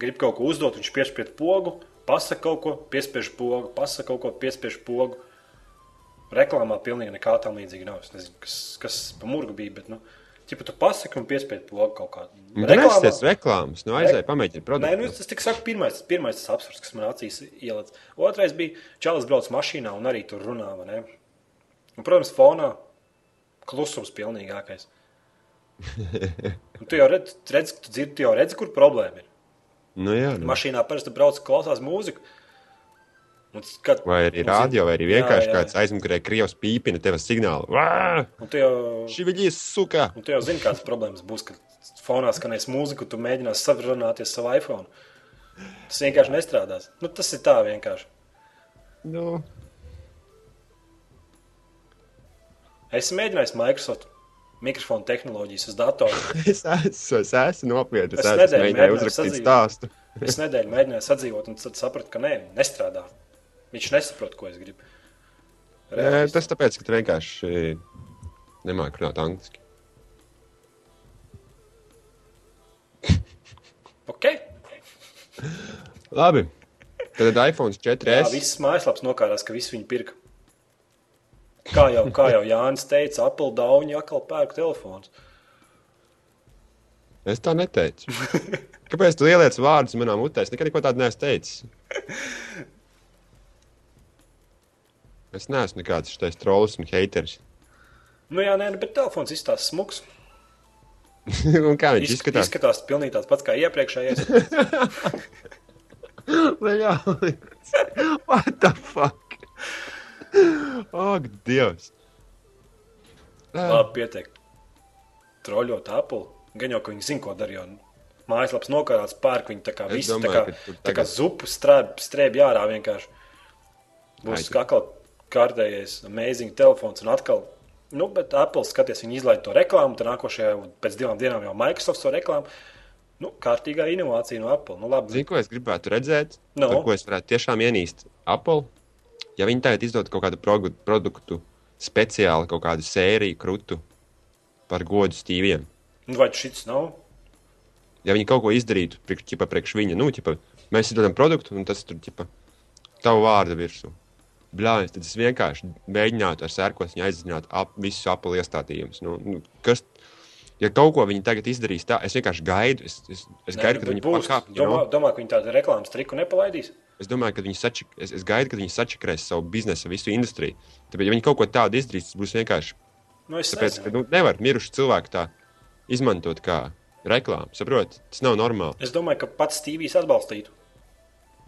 grib kaut ko uzdot, viņš piespiež pogu, pasaka kaut ko, piespiež pogu, pasaka kaut ko, piespiež pogu. Reklāmā pilnīgi nekā tam līdzīga nav. Es nezinu, kas, kas pa murgu bija, bet, nu, ķipa, tu pasaki un piespiež pogu kaut kādu. Reklāmā... Tas reklāmas, nu aizēj, pamēģini produktu. Nē, nu, tas tik saku, pirmais, pirmais tas apsvars, kas man acīs ielēc. Otrais bija, Čalis brauc mašīnā un arī tur runā, vai ne? Un, protams, fonā klusums pilnīgākais. *laughs* Un tu jau redz, redz, tu dzirdi, tu jau redzi, kur problēma ir. Nu, jā, nu. Mašīnā parasti brauc, klausās mūziku. Kad, vai arī rādio, vai arī vienkārši jā, jā. kāds aizmugurē krievs pīpina tev signālu. Šī viņa ir suka. Un tu jau zini, kādas problēmas būs, kad fonā skanēs mūziku, tu mēģinās savrunāties savu iPhone. Tas vienkārši nestrādās. Nu, tas ir tā vienkārši. Nu. Es mēģināju Microsoft mikrofona tehnoloģijas uz datora. *laughs* es esmu, es esmu nopietni. Es, es mēģināju uzrakstīt stāstu. *laughs* es nedēļu mēģināju sadzīvot, un tad sapratu, ka nē, nestrādā. Viņš nesaprot, ko es gribu. Realisti. Tas tāpēc, ka tu vienkārši nemāki runāt angliski. *laughs* ok. Labi. Tad iPhone 4S. Jā, viss mājaslaps nokārās, ka visi viņu pirka. Kā jau, kā jau Jānis teica, Apple dauņi atkal pērk telefons. Es tā neteicu. Kāpēc tu ieliec vārdus manā mutē? Es nekad neko tādu neesmu teicis. Es neesmu nekāds šis trolls un haters. Nu jā, nē, nu, bet telefons izstāsta smuks. *laughs* un kā viņš Iz, izskatās? Izskatās pilnīgi tāds pats kā iepriekšējais. *laughs* What the fuck? Ak, Dievs! Labi, pietiek. Troļot Apple. Gan jau, ka viņi zina, ko darīja. Mājaslaps nokārāts, pērk viņu tā kā visu, domāju, tā kā, tagad... tā kā zupu strēb, strēb jārā vienkārši. Būs Aitu. atkal kārtējais amazing telefons un atkal. Nu, bet Apple skaties, viņi izlaiž to reklāmu, tad nākošajā pēc divām dienām jau Microsoft to reklāmu. Nu, kārtīgā inovācija no Apple. Nu, labi. Zini, ko es gribētu redzēt? No. Par ko es varētu tiešām ienīst Apple? Ja viņi tagad izdod kaut kādu produktu, speciāli kaut kādu sēriju krūtu par godu stīviem. Nu, vai šis nav? Ja viņi kaut ko izdarītu priekš, ķipa, priekš viņa, nu, ķipa, mēs izdodam produktu, un tas tur ir tavu vārdu virsū. Blāvis, tad es vienkārši mēģinātu ar sērkociņu aizdzināt ap, visus Apple iestādījumus. Nu, nu, kas, ja kaut ko viņi tagad izdarīs tā, es vienkārši gaidu. Es, es, es Nē, gaidu, kad viņi pakāpjas. Domā, domā, ka viņi tādu reklāmas triku nepalaidīs? Es domāju, ka viņi, sačak, es, es gaidu, kad viņi sačakrēs savu biznesu, visu industriju. Tāpēc, ja viņi kaut ko tādu izdarīs, tas būs vienkārši. Nu, Tāpēc, ka nu, nevar miruši cilvēku tā izmantot kā reklāmu. Saprotiet, tas nav normāli. Es domāju, ka pats Stīvijs atbalstītu.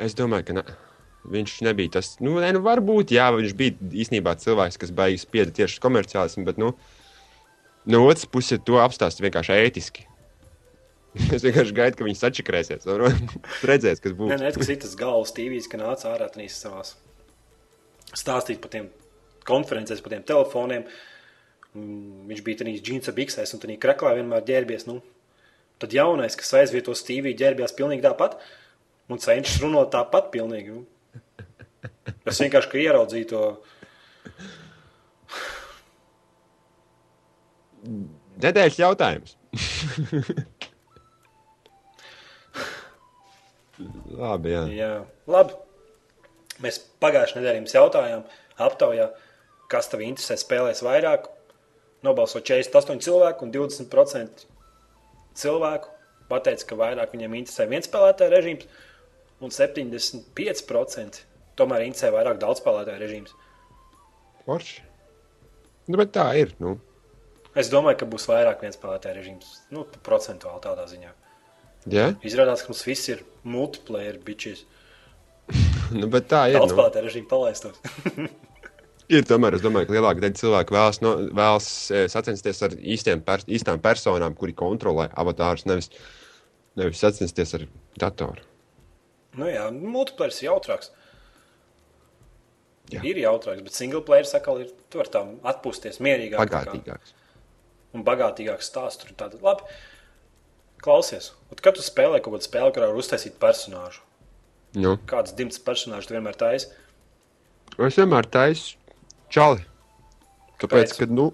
Es domāju, ka ne. viņš nebija tas. Nu, ne, nu, varbūt, jā, viņš bija īstenībā cilvēks, kas baigs spieda tieši komerciālismu, bet nu, no otras puses to apstāst vienkārši ētiski. *laughs* Es vienkārši gaidu, ka viņi sačakrēsies. *laughs* Redzēs, kas būs. Nē, nē, tas ir tas galvas tīvīs, ka nāca ārā trīs savās stāstīt par tiem konferencēs, par tiem telefoniem. Viņš bija tajā džinsa biksēs un tajā kraklā vienmēr ģērbies. Nu, tad jaunais, kas aizvieto stīvī, ģērbjās pilnīgi tāpat un cenšas runāt tāpat pilnīgi. Nu. Es vienkārši ieraudzīju to. Nedēļas jautājums. *laughs* Labi, jā. jā. Labi. Mēs pagājušajā nedēļā jums jautājām, aptaujā, kas tev interesē spēlēs vairāk. Nobalso 48 cilvēku un 20% cilvēku pateica, ka vairāk viņiem interesē viens spēlētāja režīms, un 75% tomēr interesē vairāk daudz spēlētāju režīms. Forši. Nu, bet tā ir. Nu. Es domāju, ka būs vairāk viens spēlētāja režīms, nu, procentuāli tādā ziņā. Yeah. Izrādās, ka mums viss ir multiplayer bitches. *laughs* nu, bet tā ir. Daudz nu. spēlētāju režīmu palaistos. *laughs* ir tomēr, es domāju, ka lielāka daļa cilvēku vēlas, no, vēlas e, sacensties ar īstiem, per, īstām personām, kuri kontrolē avatārus, nevis, nevis sacensties ar datoru. Nu jā, multiplayer ir jautrāks. Jā. Ir jautrāks, bet single player sakal ir, tu vari tam atpūsties mierīgāk. Bagātīgāks. Un bagātīgāks stāsts tur tāda. Labi. Klausies, kad tu spēlē kaut kādu spēli, kurā var uztaisīt personāžu, nu. kāds dimts personāžs tu vienmēr taisi? Es vienmēr taisu čali. Tāpēc, ka, nu,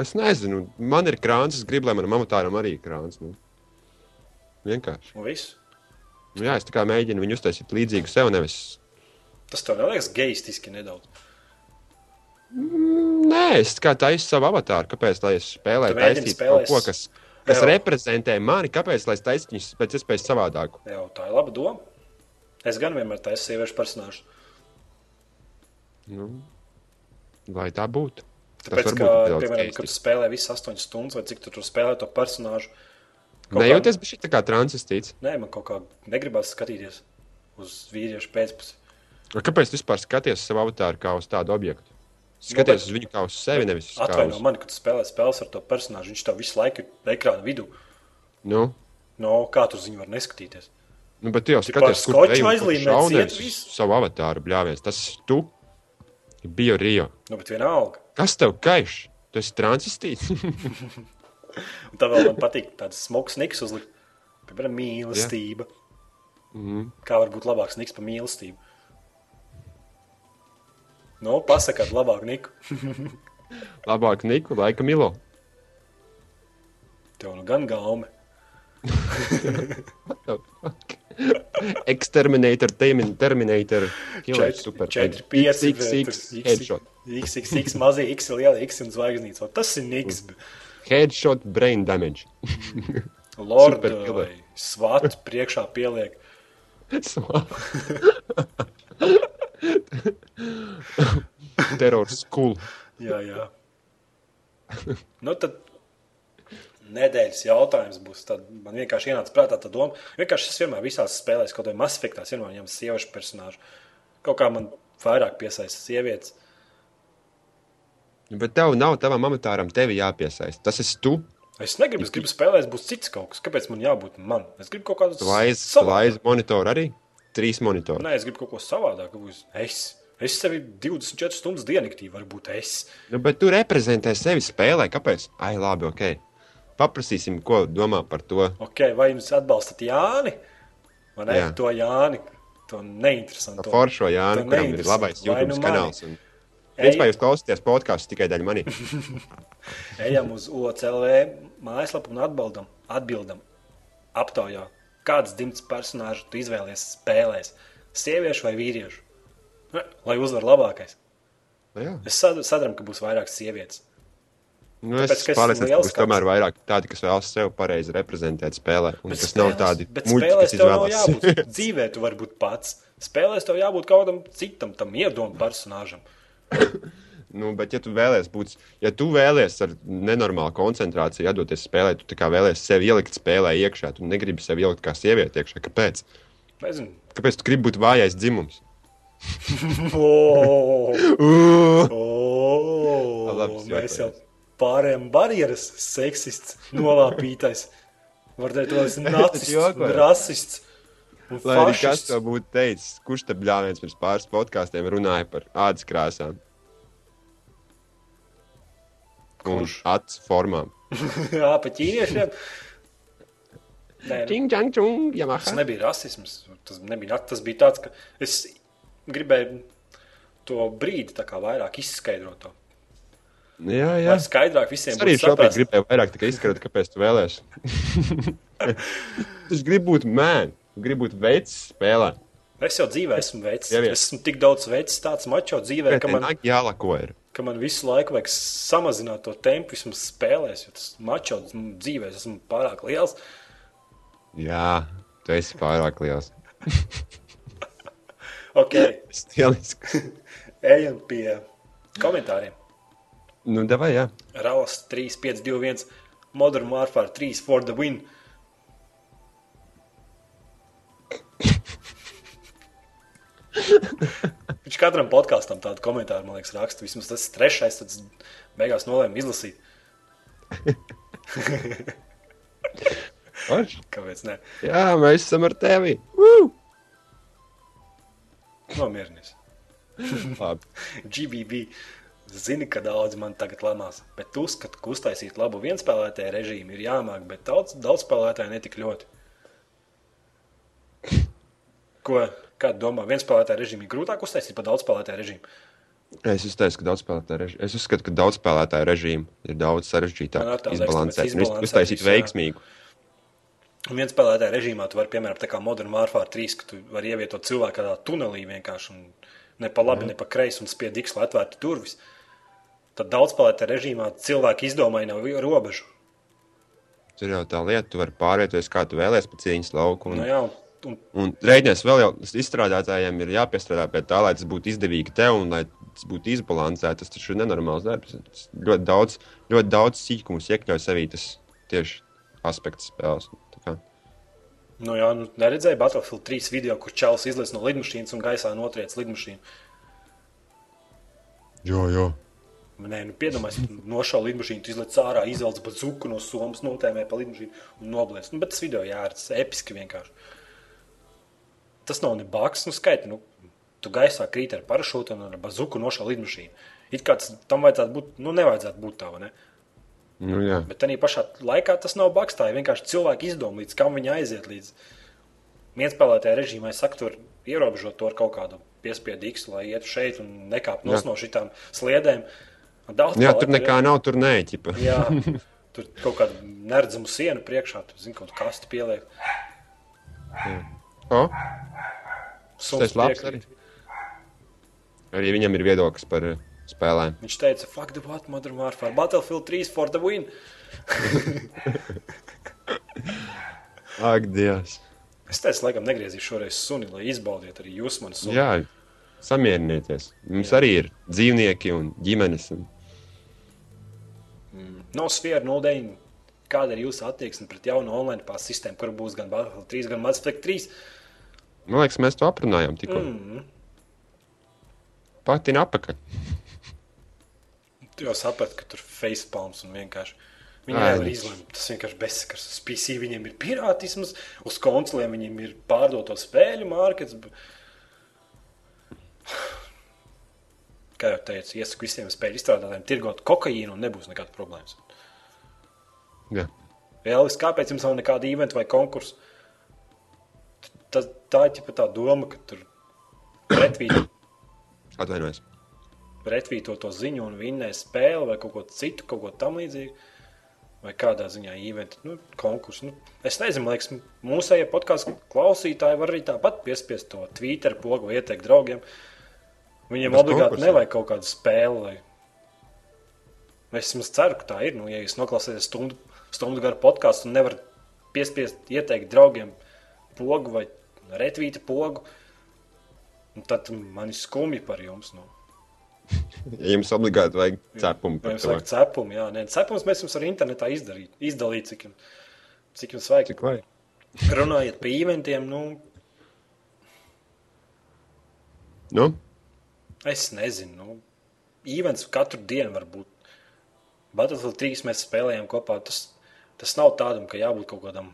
es nezinu, man ir krāns, es gribu, lai manam amatāram arī ir krāns. Nu. Vienkārši. Un viss? Nu, jā, es tā kā mēģinu viņu uztaisīt līdzīgu sev, nevis. Tas tev neliekas geistiski nedaudz. Nē, es kā taisu savu avatāru. Kāpēc? Lai es spēlēju, Tu mēģini taisītu spēlēs- kaut ko, kas, kas reprezentē mani. Kāpēc? Lai es taisītu viņus pēc iespējas savādāku. Jā, tā ir laba doma. Es gan vienmēr taisu sieviešu personāžu. Nu, lai tā būtu. Tāpēc, ka, piemēram, kad tu spēlē visas 8 stundas, vai cik tu tur spēlē to personāžu, Nejūties, šī tā kā transistīts. Nē, man kaut kā negribas skatīties uz vīriešu pēcpusi. Kāpēc tu vispār skaties savu avatāru kā uz tādu objektu? Skaties uz viņu kā uz sevi, nevis uz Atvaino uz... mani, kad spēlē spēles ar to personāžu. Viņš tev visu laiku ir ekrāna vidū. Nu, No, kā tu uz viņu vari neskatīties? nu, bet jau skaties, kur skoču ej un kur aizlīmēts, šaudies iet uz visu. savu avatāru bļāvies. Tas tu. Bio Rio. Nu, bet vienalga. Kas tev kaiš? Tu esi transistīts. *laughs* Un tā vēl man patīk tāds smogs niks uzlikt. Piemēram, mīlestība. Mhm. Kā var būt labāks niks par mīlestību? Nu, pasakāt labāk niku. *laughs* Labāk Niku, laika Milo. Tev nu gan gaume. *laughs* Exterminator, Termin- Terminator, Killer, Super. 4, 5, XXX, Headshot. XXX, mazie X, liela X un zvaigznīca. Tas ir niks. Headshot, brain damage. *laughs* Lord svatu priekšā pieliek. Terror school. Jā, jā. Nu, tad nedēļas jautājums būs. Tad man vienkārši ienāca prātā tā doma. Vienkārši es vienmēr visās spēlēs, kaut kādā masfiktās, vienmēr ņemu sieviešu personāžu. Kaut kā man vairāk piesaista sievietes. Bet tev nav tavam amatāram tevi jāpiesaist. Tas esi tu. Es negribu, es gribu spēlēt, būs cits kaut kas. Kāpēc man jābūt man? Es gribu kaut kādu savādāku. laiz monitoru arī. Trīs monitori. Nē, es gribu kaut ko savādāku. Es, es sevi 24 stundas diennaktī varu būt es. Nu, bet tu reprezentē sevi spēlē. Kāpēc? Ai, labi, ok. Paprasīsim, ko domā par to. Okay, vai jūs atbalstat Jāni? Vai ne? Jā. To Jāni. To neinteresantu. Par Foršo Jānu, to kuram ir labais Vai YouTube nu kanāls. Un... Principā jūs klausāties podkāstu tikai daļa manī. *laughs* Ejam uz OCLV mājaslapu un atbildam, atbildam aptaujā, kāds dzimts personāžs tu izvēlies spēlēs. Sieviešu vai vīriešu? Lai uzvar labākais. Nu, jā. Es sadarbinu, ka būs vairāk sievietes. Nu, Tāpēc, es pārliecināts, ka būs tomēr vairāk tādi, kas vēlas sevi pareizi reprezentēt spēlē. Un Bet kas nav muļķi, spēlēs kas izvēlas. jābūt. Dzīvē tu vari būt pats. Spēlēs tev jābūt kaut kādam citam, tam iedomam personāžam. *coughs* Nu, bet, ja tu vēlies būt, ja tu vēlies ar nenormālu koncentrāciju atdoties spēlē, tu kā vēlies sevi ielikt spēlē iekšā, tu negribi sevi ielikt kā sievieti iekšā. Kāpēc? Nezinu. Kāpēc tu gribi būt vājais dzimums? *laughs* *laughs* Oh, Uh! oh, Labi, mēs jau pārējām barjeras, seksists, nolāpītais. Varbūt tas ir *laughs* nacists, rasists. Lai arī kas fašists. to būtu teicis, kurš te bļāviens pirms pāris podkāstiem runāja par ādas krāsām un Kurš? acu formām. *laughs* Jā, pa ķīniešiem. Nē, nu, Čing, čang, čung, tas Yamaha. nebija rasisms. Tas, nebija, tas bija tāds, ka es gribēju to brīdi vairāk izskaidrot. To. Jā, jā. Lai skaidrāk visiem Es arī šobrīd gribēju vairāk tikai izskaidrot, kāpēc tu vēlēsies. *laughs* Es gribu būt mēnesis, gribu būt veids spēlē. Es jau dzīvē esmu veids. Es esmu tik daudz veids, tāds mačo dzīvē, ka man, Nāk jālako ir. Ka man visu laiku vajag samazināt to tempu, vismaz spēlēs, jo tas mačo dzīvē esmu pārāk liels. Jā, tu esi pārāk liels. *laughs* Ok, Stiliski. *laughs* ejam pie komentāriem. Nu, davai, jā. Raus 3, 5, 2, 1, Modern Warfare 3 for the win. Viņš katram podkāstam tādu komentāru, man liekas, raksta. Vismaz tas trešais, tad beigās nolēmu izlasīt. Kāpēc ne? Jā, mēs esam ar tevi. Woo! Nomierinies. GBB zina, ka daudz man tagad lamās, bet uzskatu, ka uztaisīt labu vienspēlētāju režīmu ir jāmāk, bet daudz, daudz spēlētāju netik ļoti. Ko? Kāda domā? Vienspēlētāju režīmu ir grūtāk uztaisīt par daudz spēlētāju režīmu. Es uzskatu, ka daudz spēlētāju režīmu, es uzskatu, ka daudz spēlētāju režīmu ir daudz sarežģītāk liekas, izbalansēt. un Uztaisīt veiksmīgu. Un viens spēlētāja režīmā tu vari, piemēram, tā kā Modern Warfare 3, ka tu vari ievietot cilvēku kādā tunelī vienkārši un ne pa labi, ne pa kreisi un spied X, lai atvērtu durvis. Tad daudz spēlētāja režīmā cilvēki izdomāja nav robežu. Tur jau tā lieta, tu vari pārvietoties, kā tu vēlēsies pa cīņas lauku. Un, Nu, jā, un, un rēķinies vēl jau izstrādātājiem ir jāpiestrādā pie tā, lai tas būtu izdevīgi tev un lai tas būtu izbalansēts. Tas taču ir nenormāls darbs. Tas ļoti daudz, ļoti daudz sīkumus iekļauj sevī tas tieši aspekts spēles. Nu, jā, nu, neredzēju Battlefield 3 video, kur čels izlaiž no lidmašīnas un gaisā notriec lidmašīnu. Jā, jā. Nē, nu, piedomājieties, nošauja lidmašīnu, izlaiž ārā, izvelc bazuku no somas, notēmē pa lidmašīnu un noblēs. Nu, bet tas video jārādz episki vienkārši. Tas nav ne baks, nu skaiti, nu, tu gaisā krīt ar parašūtu un ar bazuku nošauja lidmašīnu. It kā tam vajadzētu būt, nu, nevajadzētu būt tā, vai ne? Nu, jā. Bet tajā pašā laikā tas nav baks, tā ir vienkārši cilvēki izdomā, līdz kam viņi aiziet. Līdz vienspēlētajā režīmā es saku, tur ierobežot to ar kaut kādu piespiedu X, lai ietu šeit un nekāptu Jā. no šitām sliedēm. Daudz jā, tur nekā nav, tur nē, ķipa. Jā, *laughs* tur kaut kāda neredzamu sienu priekšā, tur zina, kaut kāda kastu pieliek. O, tas labs arī. Arī viņam ir viedoklis par eh, spēlēm. Viņš teica, fuck the what, Modern Warfare, Battlefield 3 for the win. *laughs* Ak, Dievs! Es teicu, laikam, negriezīšu šoreiz suni, lai izbaudiet arī jūs mani suni. Jā, samierinieties. Mums arī ir dzīvnieki un ģimenes. Un... No sfēra 09. Kāda ir jūsu attieksme pret jaunu online pār sistēmu, kur būs gan Battlefield 3, gan Mass Effect 3? Man liekas, mēs to aprunājām tikko. Mm. Patina apakaļ. Tu jau saprati, ka tur ir facepalms un vienkārši. Viņi Ai, nevar nu. izlemt. Tas vienkārši bezsakars. Uz PC viņiem ir pirātisms, uz konsolēm viņiem ir pārdoto spēļu mārkets. Kā jau teicu, iesaku visiem spēļu izstrādātājiem tirgot kokaīnu un nebūs nekādas problēmas. Jā. Vēlis, kāpēc jums nav nekāda eventa vai konkursa? Tas, tā ir ķipa tā doma, ka tur pretvīt, Atvainojos. pretvīto to ziņu un vinnēs spēli vai kaut ko citu, kaut ko tam līdzīgu. Vai kādā ziņā īventa, nu, konkursu. Nu, es nezinu, liekas, mūsējie podkāstu klausītāji var arī tāpat piespiest to Twitter pogu vai ieteikt draugiem. Viņiem Bez obligāti konkursa. nevajag kaut kādu spēli. Lai... Es vismaz ceru, ka tā ir. Nu, ja jūs noklausāties stundu, stundu garu podkāstu un nevarat piespiest ieteikt draugiem pogu vai retvīta pogu, tad man ir skumji par jums. Nu. *laughs* Ja jums obligāti vajag cepumu par jums vajag cepumu? Jā, nē, cepums mēs jums varam internetā izdarīt, izdalīt, cik, cik jums vajag. cik vajag. *laughs* Runājot par eventiem, nu, Nu, es nezinu. Nu, events katru dienu var būt. Battlefield 3 mēs spēlējām kopā. Tas, tas nav tādam, ka jābūt kaut kādam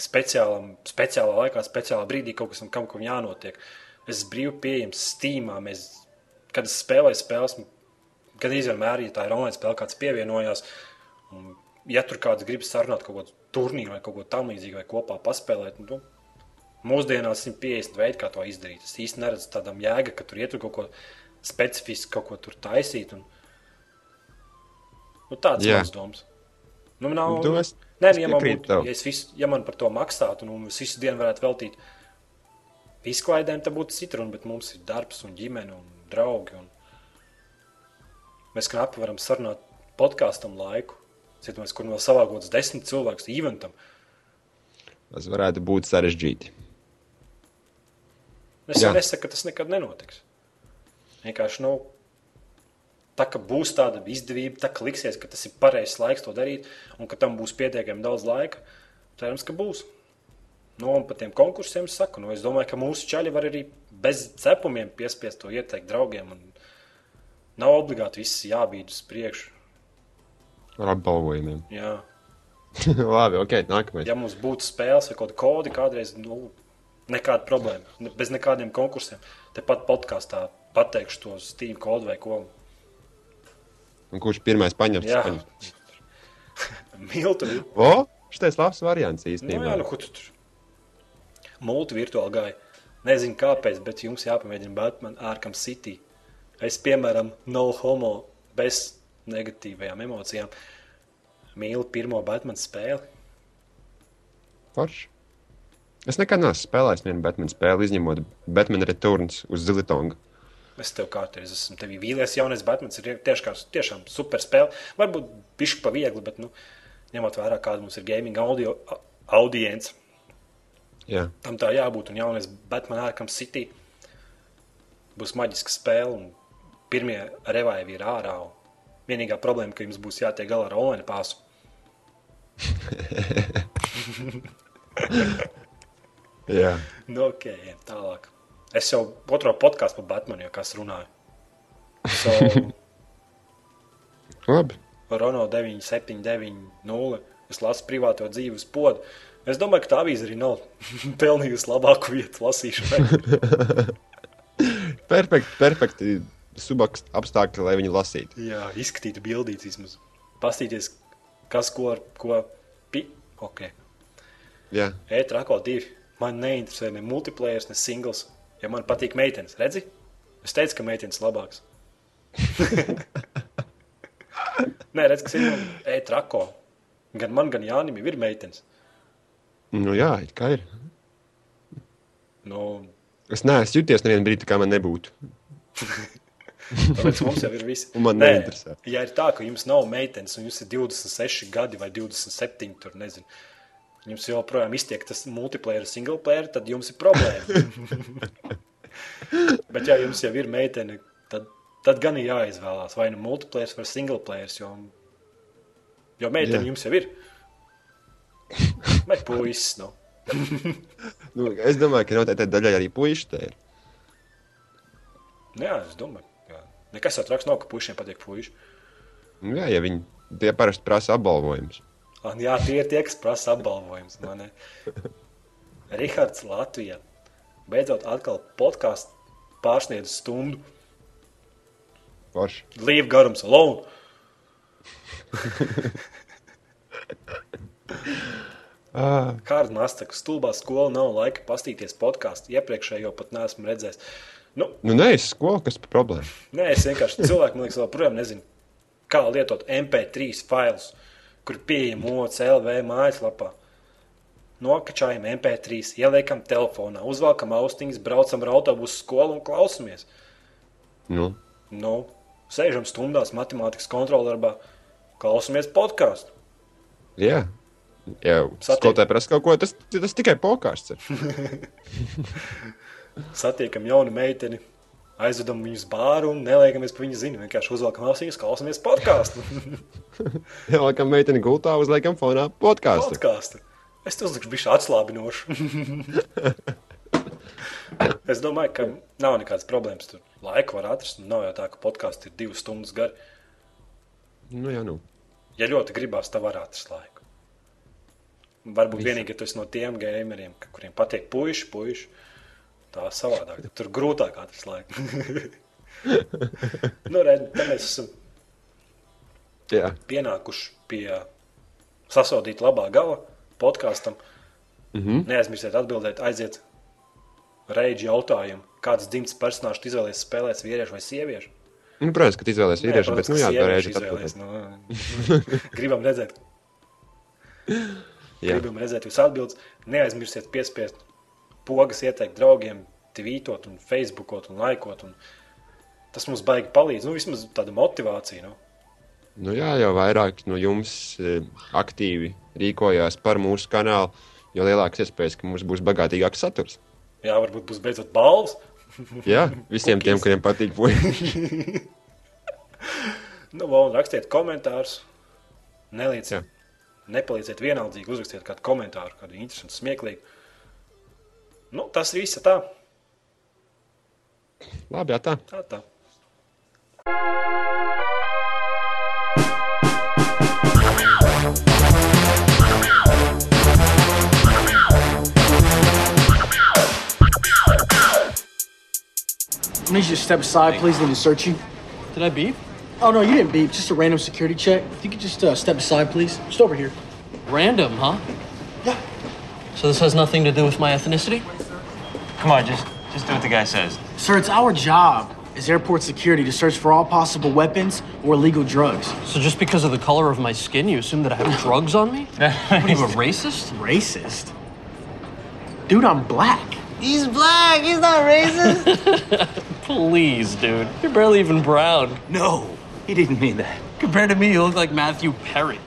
speciālam, speciālā laikā, speciālā brīdī, kaut kas tam, kam jānotiek. Es esmu brīvi pieejams Steamā. Mēs, kad es spēlēju spēles, kad vienmēr, ja tā ir online spēle, kāds pievienojās. Un, ja tur kāds grib sarunāt kaut kādu turnīru vai kaut ko tamlīdzīgu, vai kopā paspēlēt, nu, Mūsdienās ir 150 veidi, kā to izdarīt. Es īsti neredzu tādam jēga, ka tur iet kaut ko specifisku, kaut ko tur taisīt. Un... Nu, tāds ir mans domas. Nu, nav, Tu es- Nē, es nu, ja, man būtu, tev. ja, visu, ja man par to maksātu, un es visu dienu varētu veltīt izklaidēm, tad būtu citruna, bet mums ir darbs un ģimene un draugi. Un... Mēs knapi varam sarunāt podkāstam laiku. Citamies, kur vēl savākots desmit cilvēkus eventam. tas varētu būt sarežģīti. Es Jā. nesaku, ka tas nekad nenotiks. Vienkārši nu, tā, ka būs tāda izdevība, tā ka liksies, ka tas ir pareizs laiks to darīt, un ka tam būs pietiekami daudz laika. Cerams, ka būs. Nu, un par tiem konkursiem es saku, nu, es domāju, ka mūsu čaļi var arī bez cepumiem piespiest to ieteikt draugiem. un Nav obligāti viss jābīd uz priekšu. Ar apbalvojumiem. Jā. *laughs* Labi, ok, nākamais. Ja mums būtu spēles vai kaut kāda kodi, kādreiz nu, nekāda problēma, bez nekādiem konkursiem, tepat podkāstā pateikšu to Steam kodu vai ko. Un kurš pirmais paņems? Paņems. *laughs* Miltu. O, šitais labs variants Nu, īstenībā. jā, nu, ko tu tur? Multi virtuāli gāja. Nezinu, kāpēc, bet jums jāpamēģina Batman Arkham City. Es, piemēram, no homo bez negatīvajām emocijām mīlu pirmo Batman spēli. Forši. Es nekad neesmu spēlējis vienu Batman spēli, izņemot Batman Returns uz Zilitonga. Es tev kādreiz esmu tevi vīlies, jaunais Batmans ir tieši kā, tiešām super spēle. Varbūt bišķi pa viegli, bet, nu, ņemot vērā, kāda mums ir gaming audio, audience, Jā, tam tā jābūt. Un jaunais Batman Arkham City būs maģiska spēle, un pirmie revaivi ir ārā. Vienīgā problēma, ka jums būs jātiek galā ar online pāsu. *laughs* jā. Nu, ok, tālāk. Es jau otro podkāstu par Batmanu, jau kas runāju. So, *laughs* labi. Rono 9790. Es lasu privāto dzīvi uz podu. Es domāju, ka tā avīze arī nav *laughs* pelnījusi labāku vietu lasīšanai. *laughs* Perfekti, perfekti subaks apstākļi, lai viņu lasītu. Jā, izskatītu bildītas vismaz. Pastīties, kas ko ar ko. Pi... Ok. Jā, E-trako divi. Man neinteresē ne multiplayer, ne singls. Ja man patīk meitenes, redzi? Es teicu, ka meitenes labāks. *laughs* Nē, redz, kas ir e-trako. Gan man, gan Jānim ir meitenes. nu jā, it kā ir. Nu, Es neesmu juties nevienu brīdi, kā man nebūtu. *laughs* tāpēc mums jau ir viss. Man Nē, neinteresē. Ja ir tā, ka jums nav meitenes, un jums ir 26 gadi vai 27, tur nezinu. Jums joprojām iztiek tas multiplayer, single player, tad jums ir problēma. *laughs* Bet, ja jums jau ir meitene, tad, tad gan ir jāizvēlās vai nu multiplayer vai single player. Jo, jo meitene Jā. jums jau ir. Vai puisis? Nu. *laughs* Nu, es domāju, ka noteikti daļai arī puiši te ir. Jā, es domāju. Jā. Nekas jau traks nav, ka puišiem patīk puiši. Nu, jā, ja viņi tie parasti prasa apbalvojumus. Ah, Jā, tie ir tie, kas prasa apbalvojumus. Rihards Latvijā. Beidzot, atkal podkāsts pārsniedz stundu. Forši. Leave garums alone. Kāda nastaka stulbā skola nav laika pastīties podkāstu. Iepriekšējo pat neesmu redzējis. Nu, nu, nē, es skolu, kas par problēmu. nē, es vienkārši cilvēku, man liekas, joprojām nezinu, kā lietot MP3 failus, kur pieejami OCLV mājaslapā. Nokačājam MP3, ieliekam telefonā, uzvelkam austiņas, braucam ar autobusu skolu un klausamies. Nu, Nu, sēžam stundās matemātikas kontrolarbā, klausamies podkāstu. jā. Satiek- skolotāji prasa kaut ko, tas, tas tikai pokāsts. ir. *laughs* Satiekam jaunu meiteni, aizvedam viņu uz bāru un neliekamies pa viņu zinu. Vienkārši uzvelkam austiņas, klausamies podkāstu. *laughs* Jā, laikam meiteni gultā uzliekam fonā podkāstu. podkāstu. Es to uzlikšu bišķi atslābinošu. *laughs* es domāju, ka nav nekādas problēmas. Tur laiku var atrast. Nav jau tā, ka podkāsts ir divas stundas gari. Nu, jā, nu. Ja ļoti gribās, tad var atrast laiku. Varbūt Visu. vienīgi, ja tu esi no tiem gameriem, ka- kuriem patīk puiši, puiši. Tā savādāk. Tur grūtāk atrast laiku. *laughs* nu, redz, mēs esam Jā. pienākuši pie sasodīt labā gala podkāstam. Mm -hmm. Neaizmirstiet atbildēt, aiziet reģi jautājumu, kāds dzimts personāžs izvēlēsies spēlēt, vīriešu vai sieviešu. nu, protams, ka izvēlēsies vīriešu, bet, nu, jā, sieviešu pareizi izvēlēs, atbildēt. nu, Gribam redzēt, *laughs* Jā. gribam redzēt jūsu atbildes. Neaizmirstiet piespiest pogas, ieteikt draugiem, tvītot, un facebookot un laikot. Un tas mums baigi palīdz. Nu, vismaz tāda motivācija. Nu. Nu, jā, jau vairāk no jums e, aktīvi rīkojās par mūsu kanālu, jo lielāks iespējas, ka mums būs bagātīgāks saturs. Jā, varbūt būs beidzot balvas. Jā, visiem tiem, kuriem patīk puiši. *laughs* Nu, vēl rakstiet komentārus. Nelieciet, nepalīdziet vienaldzīgi, uzrakstiet kādu komentāru, kādu interesantu, smieklīgu. Nu, tas viss ir tā. Labi, jā, tā. tā, tā. I need you to step aside, please. I need to search you. Did I beep? Oh, no, you didn't beep. Just a random security check. If you could just uh, step aside, please. Just over here. Random, huh? Yeah. So this has nothing to do with my ethnicity? Come on, just just do what the guy says. Sir, it's our job as airport security to search for all possible weapons or illegal drugs. So just because of the color of my skin, you assume that I have drugs on me? *laughs* What are you, a *laughs* racist? Racist? Dude, I'm black. He's black. He's not racist. *laughs* Please, dude. You're barely even brown. no, he didn't mean that. Compared to me, you look like Matthew Perry.